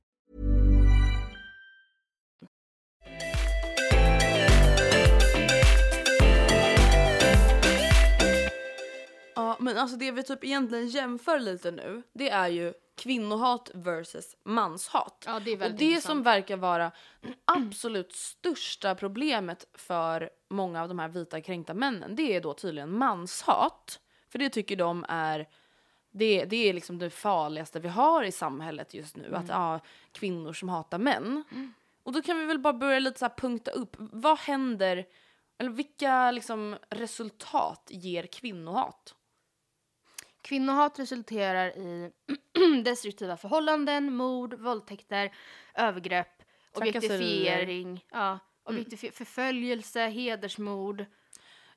Men alltså det vi typ egentligen jämför lite nu, det är ju kvinnohat versus manshat. Ja, det är Och väldigt det intressant. som verkar vara det absolut största problemet för många av de här vita kränkta männen, det är då tydligen manshat. För det tycker de är det, det är liksom det farligaste vi har i samhället just nu. Att ja, kvinnor som hatar män. Och då kan vi väl bara börja lite så punkta upp. Vad händer, eller vilka liksom resultat ger kvinnohat? Kvinnohat resulterar i destruktiva förhållanden, mord, våldtäkter, övergrepp, objektifiering, ja, objektifi- förföljelse, hedersmord.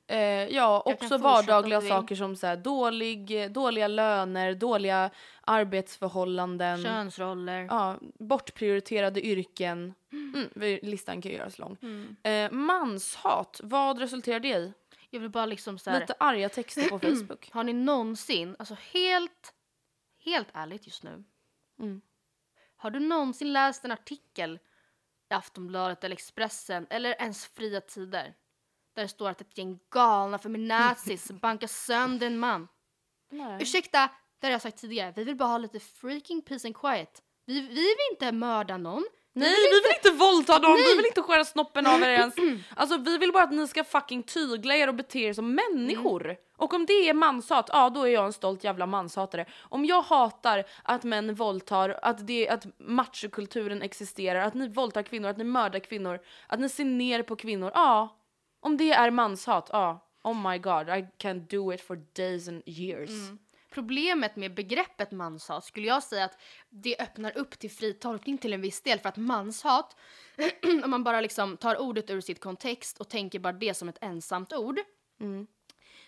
Eh, ja, Jag också vardagliga saker som så här, dålig, dåliga löner, dåliga arbetsförhållanden, Könsroller. ja, bortprioriterade yrken. Mm, vi- listan kan göras lång. Mm. Eh, manshat, vad resulterar det i? Jag vill bara liksom så här, Lite arga texter på Facebook. Har ni någonsin, alltså helt, helt ärligt just nu. Mm. Har du någonsin läst en artikel i Aftonbladet eller Expressen eller ens Fria Tider? Där det står att ett gäng galna feminazis bankar sönder en man. Nej. Ursäkta, det har jag sagt tidigare. Vi vill bara ha lite freaking peace and quiet. Vi, vi vill inte mörda någon. Nej vi vill inte våldta dem, vi vill inte skära snoppen av er ens. Alltså vi vill bara att ni ska fucking tygla er och bete er som människor. Och om det är manshat, ja då är jag en stolt jävla manshatare. Om jag hatar att män våldtar, att, det, att machokulturen existerar, att ni våldtar kvinnor, att ni mördar kvinnor, att ni ser ner på kvinnor, ja. Om det är manshat, ja. Oh my god, I can do it for days and years. Problemet med begreppet manshat skulle jag säga att det öppnar upp till fri tolkning till en viss del för att manshat, om man bara liksom tar ordet ur sitt kontext och tänker bara det som ett ensamt ord.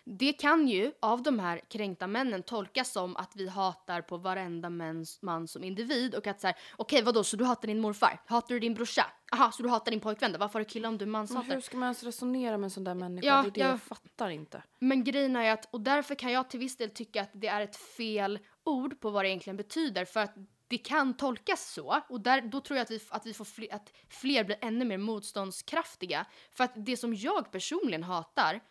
Det kan ju av de här kränkta männen tolkas som att vi hatar på varenda mäns, man som individ och att så här, okej vadå så du hatar din morfar? Hatar du din brorsa? Aha, så du hatar din pojkvän då? Varför har du killar om du Men manshatar? hur ska man ens resonera med en sån där människa? Ja, det är det ja. jag fattar inte. Men grejen är att, och därför kan jag till viss del tycka att det är ett fel ord på vad det egentligen betyder för att det kan tolkas så och där, då tror jag att vi, att vi får fler, att fler blir ännu mer motståndskraftiga. För att det som jag personligen hatar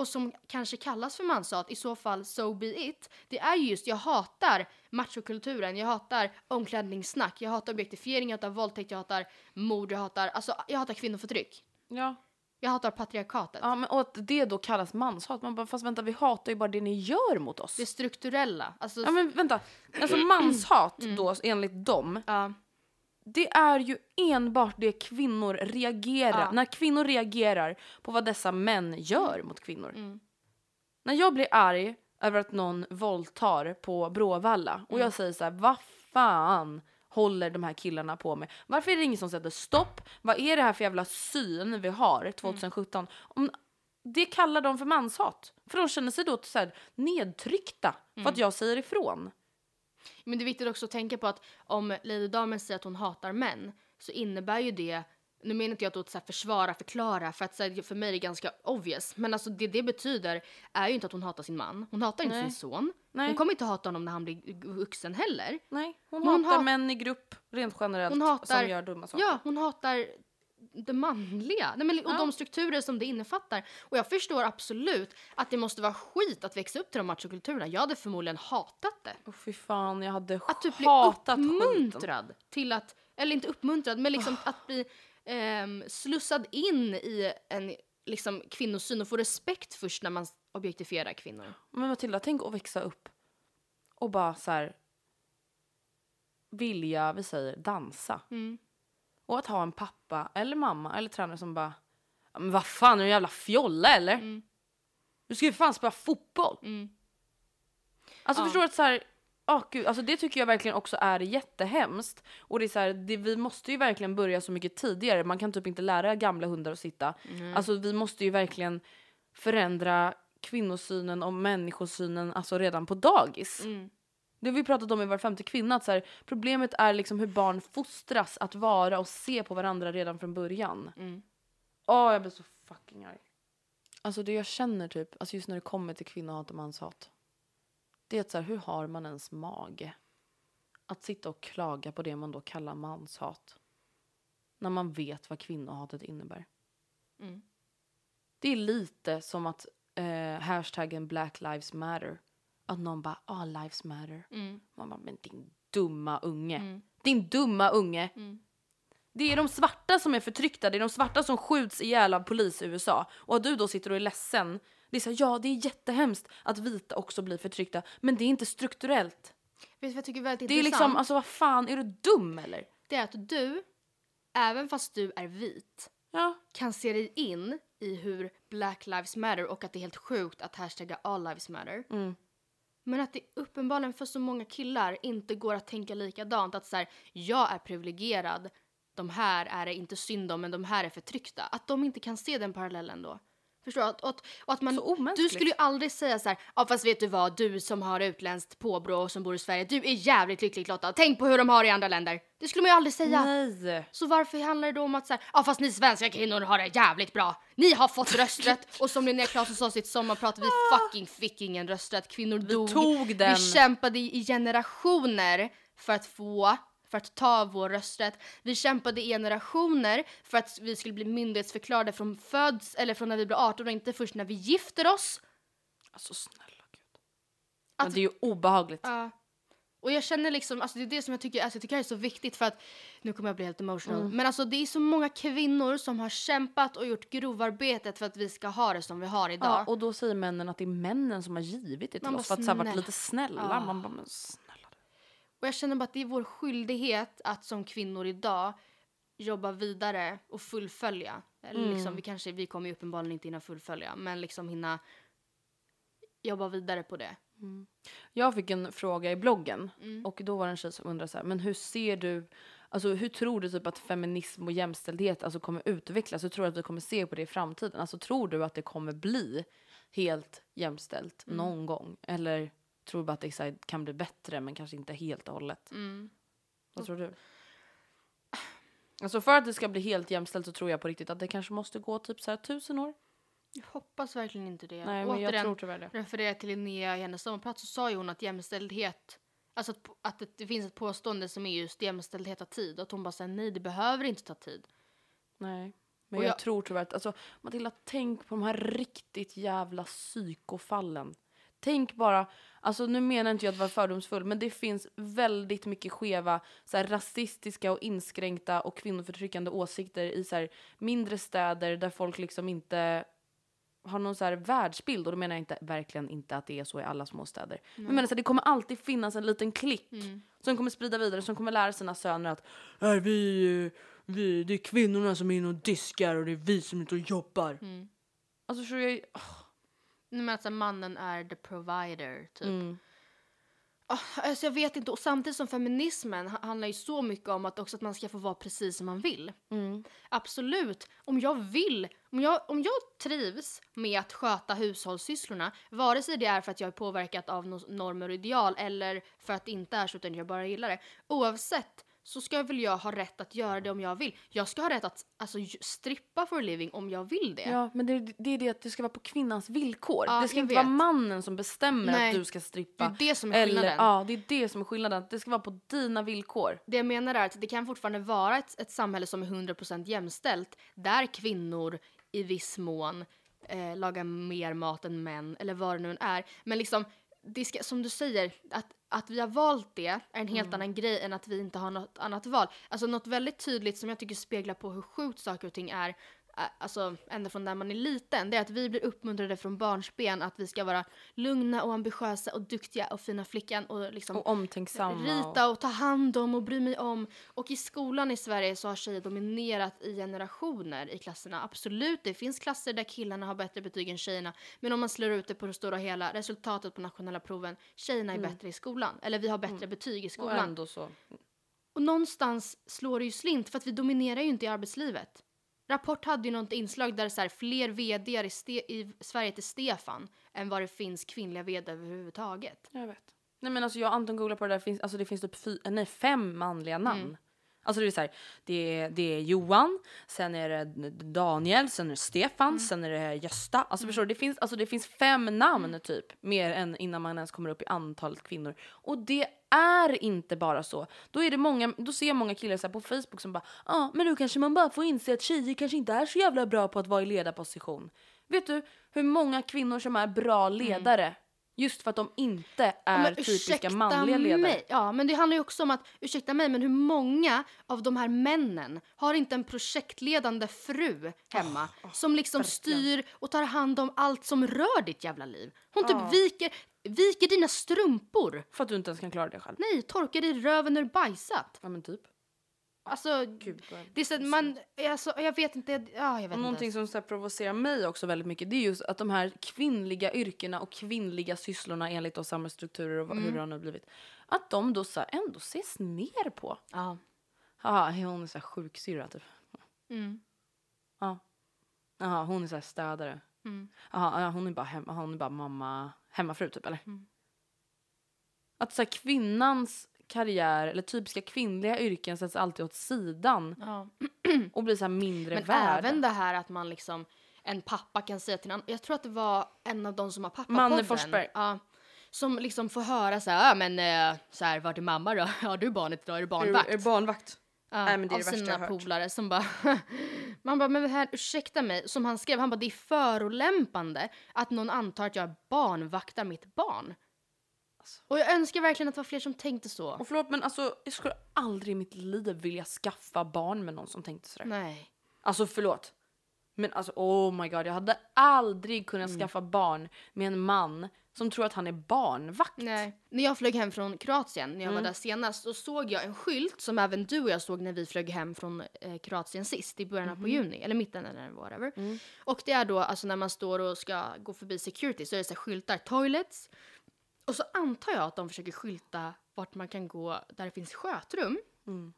och som kanske kallas för manshat, i så fall so be it, det är just jag hatar machokulturen, jag hatar omklädningssnack, jag hatar objektifiering, jag hatar våldtäkt, jag hatar mord, jag hatar, alltså jag hatar kvinnoförtryck. Ja. Jag hatar patriarkatet. Ja, men och att det då kallas manshat. Man bara, fast vänta, vi hatar ju bara det ni gör mot oss. Det strukturella. Alltså, Ja, men vänta. Alltså manshat då, enligt dem, ja. Det är ju enbart det kvinnor reagerar. Ja. När kvinnor reagerar på vad dessa män gör mot kvinnor. Mm. När jag blir arg över att någon våldtar på Bråvalla och Mm. jag säger så här, vad fan håller de här killarna på med? Varför är det ingen som sätter stopp? Vad är det här för jävla syn vi har 2017? Om, det kallar de för manshat. För de känner sig då så här nedtryckta för att jag säger ifrån. Men det är viktigt också att tänka på att om Lady Damen säger att hon hatar män så innebär ju det nu menar inte jag att så försvara, förklara, för att här, för mig är det ganska obvious. Men alltså det det betyder är ju inte att hon hatar sin man. Hon hatar inte Nej. sin son. Nej. Hon kommer inte hata honom när han blir vuxen heller. Nej, hon, Hon hatar hat- män i grupp rent generellt hatar, som gör dumma saker. Ja, hon hatar det manliga Nej, men, och Ja. de strukturer som det innefattar. Och jag förstår absolut att det måste vara skit att växa upp till de machokulturerna. Jag hade förmodligen hatat det. Åh fy fan, jag hade Att typ bli hatat skiten. uppmuntrad till att, eller inte uppmuntrad, men liksom att bli ehm, slussad in i en liksom, kvinnosyn och få respekt först när man objektifierar kvinnor. Men Matilda, tänk att växa upp och bara så här vilja, vi säger dansa. Mm. Och att ha en pappa eller mamma eller tränare som bara "Ja, men vad fan är du en jävla fjolla eller? Mm. Du ska ju fan spela fotboll. Mm. Alltså Ja. förstår du att så här, åh gud, alltså det tycker jag verkligen också är jättehemskt. Och det är så här, det, vi måste ju verkligen börja så mycket tidigare. Man kan typ inte lära gamla hundar att sitta. Alltså vi måste ju verkligen förändra kvinnosynen och människosynen alltså redan på dagis. Mm. Det har vi pratat om i Var femte kvinna. Att så här, problemet är liksom hur barn fostras att vara och se på varandra redan från början. Mm. Åh, jag blir så fucking arg. Alltså det jag känner typ, alltså just när det kommer till kvinnohat och manshat. Det är att så här, hur har man ens mage? Att sitta och klaga på det man då kallar manshat. När man vet vad kvinnohatet innebär. Mm. Det är lite som att eh, hashtaggen Black Lives Matter. Att någon bara, all lives matter. Mm. Man bara, men din dumma unge. Mm. Din dumma unge. Mm. Det är de svarta som är förtryckta, det är de svarta som skjuts ihjäl av polis i USA. Och att du då sitter och är ledsen. Det är så här, ja det är jättehemskt att vita också blir förtryckta. Men det är inte strukturellt. Vet du vad jag tycker är väldigt Det är intressant? liksom, alltså vad fan, är du dum eller? Det är att du, även fast du är vit, Ja. kan se dig in i hur Black Lives Matter och att det är helt sjukt att hashtagga All Lives Matter. Mm. Men att det uppenbarligen för så många killar inte går att tänka likadant. Att så här, jag är privilegierad, de här är det inte synd om men de här är förtryckta. Att de inte kan se den parallellen då. Förstår du? Och, och, och att man, Så du skulle ju aldrig säga så här, ja fast vet du vad, du som har utländskt påbrå och som bor i Sverige, du är jävligt lyckligt lottad. Tänk på hur de har det i andra länder. Det skulle man ju aldrig säga. Nej. Så varför handlar det då om att så här, ja fast ni svenska kvinnor har det jävligt bra. Ni har fått rösträtt och som Linnea Claesson sa sitt sommarprat, vi fucking fick ingen rösträtt. Kvinnor dog. tog den. Vi kämpade i generationer för att få för att ta vår rösträtt. Vi kämpade i generationer för att vi skulle bli myndighetsförklarade från föds eller från när vi blir 18 och inte först när vi gifter oss. Alltså snälla gud. Att- Men det är ju obehagligt. Ja. Och jag känner liksom, alltså det är det som jag tycker, alltså jag tycker det här är så viktigt för att, nu kommer jag bli helt emotional, Mm. men alltså det är så många kvinnor som har kämpat och gjort grovarbetet för att vi ska ha det som vi har idag. Ja, och då säger männen att det är männen som har givit det till Man oss bara, för att här, varit snälla. lite snälla. Ja. Man bara, men snälla. Och jag känner bara att det är vår skyldighet att som kvinnor idag jobba vidare och fullfölja. Eller Mm. liksom, vi kanske, vi kommer ju uppenbarligen inte hinna fullfölja, men liksom hinna jobba vidare på det. Jag fick en fråga i bloggen Mm. och då var det en tjej som undrade så här, men hur ser du, alltså hur tror du typ att feminism och jämställdhet alltså kommer utvecklas? Hur tror du att vi kommer se på det i framtiden? Alltså tror du att det kommer bli helt jämställt Mm. någon gång? Eller tror bara att här, kan bli bättre men kanske inte helt och hållet? Mm. Vad tror du? Alltså för att det ska bli helt jämställt så tror jag på riktigt att det kanske måste gå typ så här tusen år. Jag hoppas verkligen inte det. Nej men jag Återigen, tror tyvärr det. refererar till Linnea i hennes sommarprat så sa ju hon att jämställdhet, alltså att, att det, finns ett påstående som är just jämställdhet tar tid och att hon bara säger nej det behöver inte ta tid. Nej. Men jag, jag- tror tyvärr att, alltså Matilda tänk på de här riktigt jävla psykofallen. Tänk bara, alltså nu menar inte jag att vara fördomsfull men det finns väldigt mycket skeva så här, rasistiska och inskränkta och kvinnoförtryckande åsikter i så här, mindre städer där folk liksom inte har någon så här världsbild. Och då menar jag inte, verkligen inte att det är så i alla små städer. Men menar så här, det kommer alltid finnas en liten klick som kommer sprida vidare, som kommer lära sina söner att "Nej, vi, vi, det är kvinnorna som är inne och diskar och det är vi som inte jobbar. Alltså så jag, Nej, Men att så här, mannen är the provider typ. mm, Ah, alltså jag vet inte, och samtidigt som feminismen ha- handlar ju så mycket om att också att man ska få vara precis som man vill. mm, Absolut, om jag vill, om jag, om jag trivs med att sköta hushållssysslorna, vare sig det är för att jag är påverkat av no- normer och ideal eller för att det inte är så utan jag bara gillar det. Oavsett så ska väl jag ha rätt att göra det om jag vill. Jag ska ha rätt att alltså, strippa for a living om jag vill det. ja men det, det är det att det ska vara på kvinnans villkor. Ja, det ska inte vet. vara mannen som bestämmer Nej, att du ska strippa. det är det som är Eller, skillnaden. ja, det är det som är skillnaden. Det ska vara på dina villkor. Det jag menar är att det kan fortfarande vara ett, ett samhälle som är 100% jämställt där kvinnor i viss mån eh, lagar mer mat än män eller vad det nu än är. Men liksom, det ska, som du säger, att, att vi har valt det är en helt annan grej än att vi inte har något annat val. Alltså något väldigt tydligt som jag tycker speglar på hur sjukt saker och ting är Alltså ända från när man är liten, det är att vi blir uppmuntrade från barnsben att vi ska vara lugna och ambitiösa och duktiga och fina flickan och liksom Och omtänksamma. rita och ta hand om och bry mig om. Och i skolan i Sverige så har tjejer dominerat i generationer i klasserna. Absolut, det finns klasser där killarna har bättre betyg än tjejerna. Men om man slår ut det på det stora hela, resultatet på nationella proven, tjejerna är bättre i skolan. Eller vi har bättre betyg i och skolan. ändå så. Och någonstans slår det ju slint för att vi dominerar ju inte i arbetslivet. Rapport hade ju något inslag där så här, fler vd i, i Sverige till Stefan än vad det finns kvinnliga vd överhuvudtaget. Jag vet. Nej men alltså jag och Anton googlar på det där, finns, alltså det finns typ fy, nej, fem manliga namn. Mm. Alltså det är så här, det är, det är Johan, sen är det Daniel, sen är det Stefan, Mm. sen är det Gösta. Alltså förstår du, det finns, alltså det finns fem namn Mm. typ, mer än innan man ens kommer upp i antalet kvinnor. Och det är inte bara så. Då, är det många, då ser jag många killar så på Facebook som bara, ja ah, men nu kanske man bara får inse att tjejer kanske inte är så jävla bra på att vara i ledarposition. Vet du hur många kvinnor som är bra ledare? Just för att de inte är men typiska manliga ledare. Mig. Ja, men det handlar ju också om att, ursäkta mig, men hur många av de här männen har inte en projektledande fru hemma som liksom styr och tar hand om allt som rör ditt jävla liv? Hon typ viker, viker dina strumpor. För att du inte ens kan klara det själv. Nej, torkar dig röven när du bajsat. Ja men typ. Alltså, Gud, det är så att man, alltså, jag vet inte, ja, jag vet någonting inte. som så här provocerar mig också väldigt mycket det är just att de här kvinnliga yrkena och kvinnliga sysslorna enligt då samhällsstrukturer och Mm. hur det har nu blivit. Att de då så här ändå ses ner på. Ja. Jaha, hon är så här sjuksyrra typ. Mm. Ja. Jaha, hon är så här städare. Mm. Aha, hon är bara, hem, hon är bara mamma, hemmafru typ eller? Mm. Att så här, kvinnans karriär eller typiska kvinnliga yrken sätts alltid åt sidan Ja. och blir så här mindre Men värda. även det här att man liksom, en pappa kan säga till en annan, jag tror att det var en av de som har pappa Manne Forsberg. Ja. Som liksom får höra så här, ja men eh, så här, vart är mamma då? Ja du barnet idag, är du barnvakt? Är, är barnvakt? Ja, Nej, men det är av det sina har polare som bara... man bara, men här, ursäkta mig, som han skrev, han bara det är förolämpande att någon antar att jag barnvaktar mitt barn. Och jag önskar verkligen att det var fler som tänkte så. Och förlåt men alltså jag skulle aldrig i mitt liv vilja skaffa barn med någon som tänkte sådär. Nej. Alltså förlåt. Men alltså oh my god jag hade aldrig kunnat Mm. skaffa barn med en man som tror att han är barnvakt. Nej. När jag flög hem från Kroatien, när jag Mm. var där senast, så såg jag en skylt som även du och jag såg när vi flög hem från eh, Kroatien sist, i början Mhm. på juni, eller mitten eller whatever. Mm. Och det är då, alltså när man står och ska gå förbi security så är det så här skyltar, toilets. Och så antar jag att de försöker skylta vart man kan gå där det finns skötrum. Mm.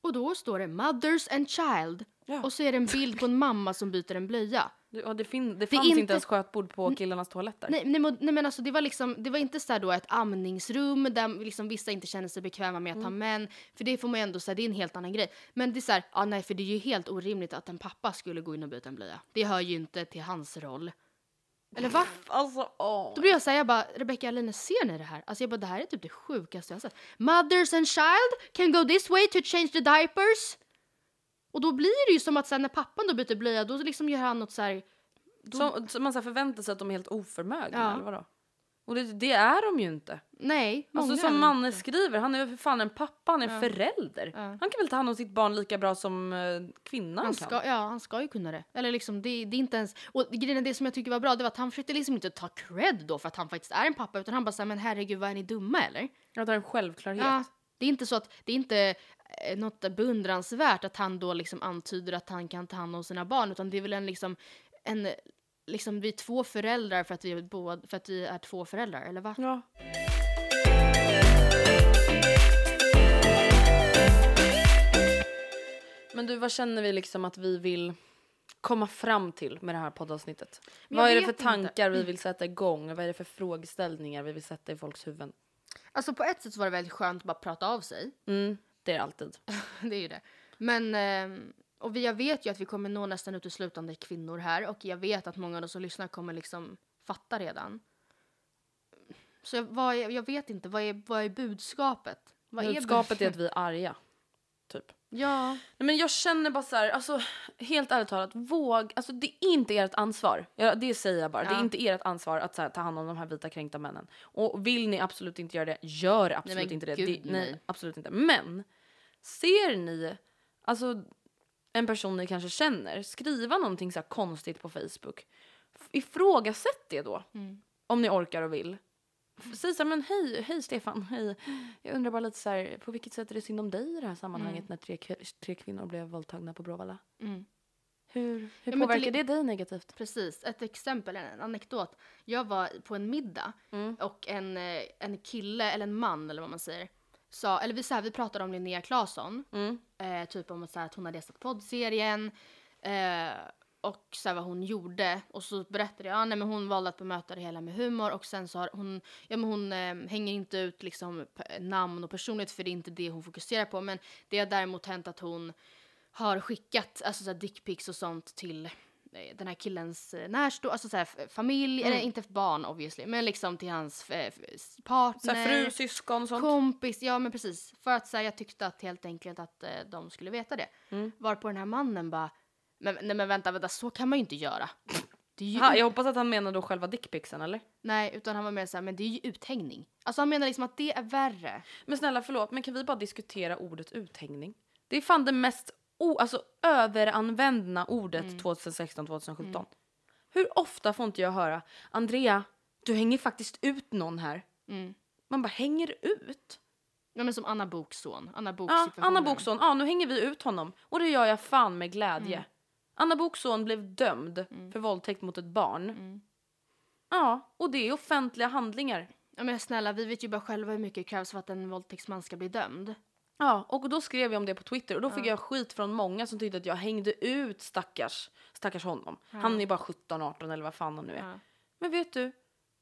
Och då står det mothers and child. Ja. Och så är det en bild på en mamma som byter en blöja. Det, och det, fin- det Det fanns inte inte- ens skötbord på killarnas toaletter. Nej, nej, nej men alltså det var liksom, det var inte så då ett amningsrum där liksom vissa inte känner sig bekväma med att ha män. För det får man ju ändå säga, det är en helt annan grej. Men det är så här, ja nej för det är ju helt orimligt att en pappa skulle gå in och byta en blöja. Det hör ju inte till hans roll. Eller va? Alltså åh. Då blir jag säga jag bara, Rebecca Aline, ser ni det här? Alltså jag bara, det här är typ det sjukaste jag har sett. Mothers and child can go this way to change the diapers. Och då blir det ju som att sen när pappan då byter blöja, då liksom gör han något så här. Som, som man så här förväntar sig att de är helt oförmögna Ja. eller vadå? Och det, det är de ju inte. Nej, Alltså som Manne inte. skriver, han är ju för fan en pappa, han är Ja. förälder. Ja. Han kan väl ta hand om sitt barn lika bra som eh, kvinnan Han kan? ska, ja, han ska ju kunna det. Eller liksom, det, det är inte ens... Och grejen det som jag tycker var bra, det var att han försökte liksom inte ta cred då för att han faktiskt är en pappa, utan han bara sa men herregud, vad är ni dumma eller? Ja, det är en självklarhet. Ja, det är inte så att, det är inte eh, något beundransvärt att han då liksom antyder att han kan ta hand om sina barn, utan det är väl en liksom, en, liksom vi är två föräldrar för att vi är, båda, för att vi är två föräldrar, eller va? Ja. Men du, vad känner vi liksom att vi vill komma fram till med det här poddavsnittet? Men Vad är det för vet inte. tankar vi vill sätta igång? Vad är det för frågeställningar vi vill sätta i folks huvuden? Alltså på ett sätt var det väldigt skönt att bara prata av sig. Mm, det är det alltid. det är ju det. Men, ehm, och jag vet ju att vi kommer nå nästan uteslutande kvinnor här och jag vet att många av de som lyssnar kommer liksom fatta redan. Så jag, vad är, jag vet inte, vad är, vad är budskapet? Vad Budskapet är att vi är arga. Typ. Ja. Nej, men jag känner bara så här, alltså helt ärligt talat, våg, alltså det är inte ert ansvar. Ja, det säger jag bara. Det är Ja. inte ert ansvar att här, ta hand om de här vita kränkta männen. Och vill ni absolut inte göra det, gör absolut men inte det. gud, det. Nej, nej. absolut inte. Men ser ni, alltså en person ni kanske känner, skriva någonting så konstigt på Facebook. Ifrågasätt det då. Mm. Om ni orkar och vill. F- Säg så här, men hej, hej Stefan, hej. Jag undrar bara lite så här, på vilket sätt är det synd om dig i det här sammanhanget när tre, tre kvinnor blev våldtagna på Bråvalla? Mm. Hur, hur men påverkar det dig negativt? Precis. Ett exempel, en anekdot. Jag var på en middag Mm. och en, eh, en kille, eller en man eller vad man säger, sa, eller vi, så här, vi pratade om Linnea Claesson. Mm. Eh, typ om att, så här, att hon hade gästat poddserien. Eh, och så här, vad hon gjorde. Och så berättade jag, ja, nej, men hon valde att bemöta det hela med humor. Och sen så har hon, ja men hon eh, hänger inte ut liksom namn och personlighet för det är inte det hon fokuserar på. Men det har däremot hänt att hon har skickat alltså, dickpics och sånt till den här killens eh, närstå, alltså så här, familj, eller inte barn obviously, men liksom till hans eh, partner. här, fru, syskon sånt? Kompis, ja men precis. För att så här, jag tyckte att helt enkelt att eh, de skulle veta det. Mm. Varpå den här mannen bara, men, nej men vänta, vänta, så kan man ju inte göra. Ju Ha, jag hoppas att han menar då själva dickpicsen eller? Nej, utan han var mer såhär, men det är ju uthängning. Alltså han menar liksom att det är värre. Men snälla förlåt, men kan vi bara diskutera ordet uthängning? Det är fan det mest o, alltså, överanvända ordet Mm. 2016-2017. Hur ofta får inte jag höra Andrea, du hänger faktiskt ut någon här. Mm. Man bara hänger ut? Ja men som Anna Boks son. Anna Boks Ja. Anna Bokson, ja nu hänger vi ut honom. Och det gör jag fan med glädje. Mm. Anna Bokson blev dömd för våldtäkt mot ett barn. Mm. Ja, och det är offentliga handlingar. Ja men snälla, vi vet ju bara själva hur mycket det krävs för att en våldtäktsman ska bli dömd. Ja, och då skrev jag om det på Twitter och då fick jag skit från många som tyckte att jag hängde ut stackars, stackars honom. Han är bara 17, 18 eller vad fan han nu är. Ja. Men vet du?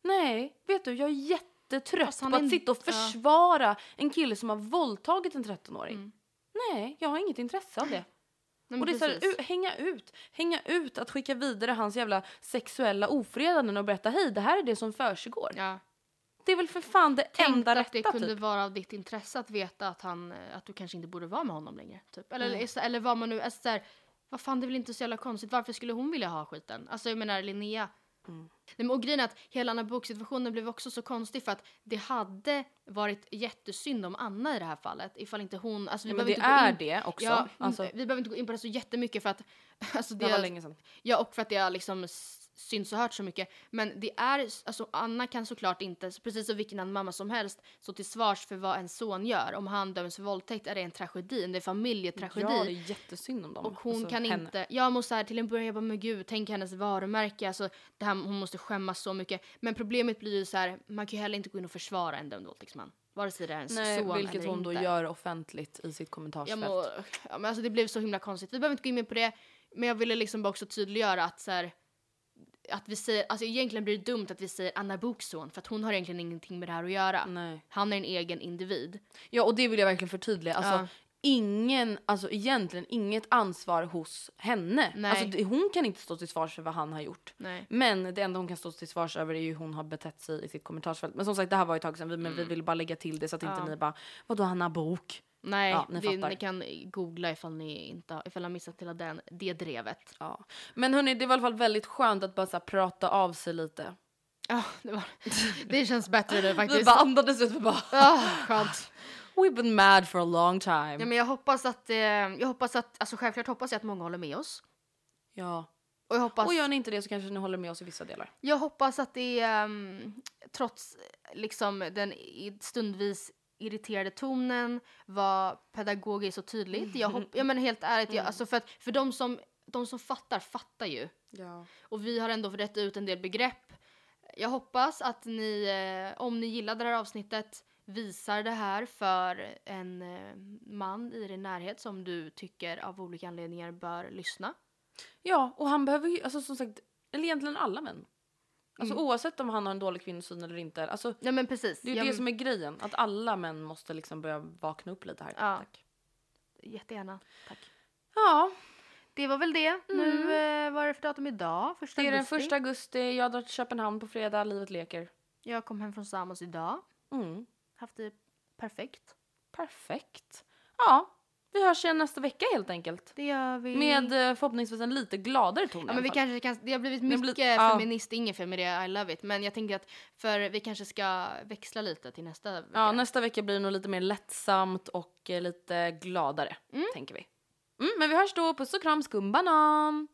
Nej, vet du, jag är jättetrött han på att en- sitta och ja. försvara en kille som har våldtagit en 13-åring. Mm. Nej, jag har inget intresse av det. Nej, Och det är så här, precis. u- hänga ut, hänga ut, att skicka vidare hans jävla sexuella ofredanden och berätta hej, det här är det som försiggår. ja. Det är väl för fan det Tänk enda att rätta det kunde typ. vara av ditt intresse att veta att, han, att du kanske inte borde vara med honom längre. Typ. Eller, Mm. eller, eller vad man nu... Alltså, så här, vad fan, det är väl inte så jävla konstigt. Varför skulle hon vilja ha skiten? Alltså jag menar Linnea. Mm. Men, och grejen är att hela här boksituationen blev också så konstig för att det hade varit jättesynd om Anna i det här fallet ifall inte hon... Alltså, vi Ja, men det är in, det också. Ja, alltså, Vi behöver inte gå in på det så jättemycket för att... Alltså, det var länge sedan. Ja, och för att det har liksom synts och hört så mycket. Men det är, alltså Anna kan såklart inte, precis som vilken annan mamma som helst, stå till svars för vad en son gör. Om han döms för våldtäkt är det en tragedi, det är familjetragedi. Ja, det är jättesynd om dem. Och hon Alltså, kan henne. inte, jag måste här till en början, jag bara men gud, tänk hennes varumärke, alltså det här, hon måste skämmas så mycket. Men problemet blir ju så här, man kan ju heller inte gå in och försvara en dömd våldtäktsman. Vare sig det är ens Nej, son vilket eller hon då inte. gör offentligt i sitt kommentarsfält. må, ja, men alltså det blev så himla konstigt. Vi behöver inte gå in mer på det. Men jag ville liksom bara också tydliggöra att så här, att vi säger, alltså egentligen blir det dumt att vi säger Anna Bokson för att hon har egentligen ingenting med det här att göra. Nej. Han är en egen individ. Ja, och det vill jag verkligen förtydliga. Alltså, Ja. ingen, alltså egentligen inget ansvar hos henne. Nej. Alltså, det, hon kan inte stå till svars för vad han har gjort. Nej. Men det enda hon kan stå till svars över är ju hur hon har betett sig i sitt kommentarsfält. Men som sagt, det här var ju ett tag sedan, vi- men vi ville bara lägga till det så att inte Mm. Ja. ni bara, vadå Hanna Bok? Nej, Ja, ni det, ni kan googla ifall ni inte ifall ni har missat hela den, det drevet. Ja. Men hörni, det var i alla fall väldigt skönt att bara här, prata av sig lite. Ja, det, var, det känns bättre nu Vi faktiskt. bara andades ut, vi bara, Ah, skönt. we've been mad for a long time. Ja, men jag hoppas att, eh, jag hoppas att, alltså självklart hoppas jag att många håller med oss. Ja. Och jag hoppas... Och gör ni inte det så kanske ni håller med oss i vissa delar. Jag hoppas att det ehm, trots liksom den stundvis irriterade tonen var pedagogiskt och tydligt. Jag, hopp, jag menar helt ärligt, jag, alltså för, att, för de, som, de som fattar, fattar ju. Ja. Och vi har ändå rätt ut en del begrepp. Jag hoppas att ni, eh, om ni gillade det här avsnittet, visar det här för en eh, man i din närhet som du tycker av olika anledningar bör lyssna. Ja, och han behöver ju, alltså som sagt, eller egentligen alla män. Alltså oavsett om han har en dålig kvinnosyn eller inte. Alltså, Ja men precis. det är ju Ja, det men- som är grejen, att alla män måste liksom börja vakna upp lite här. Ja. Tack. Jättegärna. Tack. Ja, Det var väl det. Nu, eh, vad är det för datum idag? Första det är den augusti. första augusti, jag drar till Köpenhamn på fredag, livet leker. Jag kom hem från Samos idag. Mm. Haft det perfekt. Perfekt. Ja, vi hörs igen nästa vecka helt enkelt. Det gör vi. Med eh, förhoppningsvis en lite gladare ton Ja, men vi kanske kan, det har blivit mycket blir- ja. feminist, inget för med det, I love it. Men jag tänker att för vi kanske ska växla lite till nästa vecka. Ja, nästa vecka blir det nog lite mer lättsamt och eh, lite gladare, tänker vi. Mm, men vi hörs då. Puss och kram, skumbanan!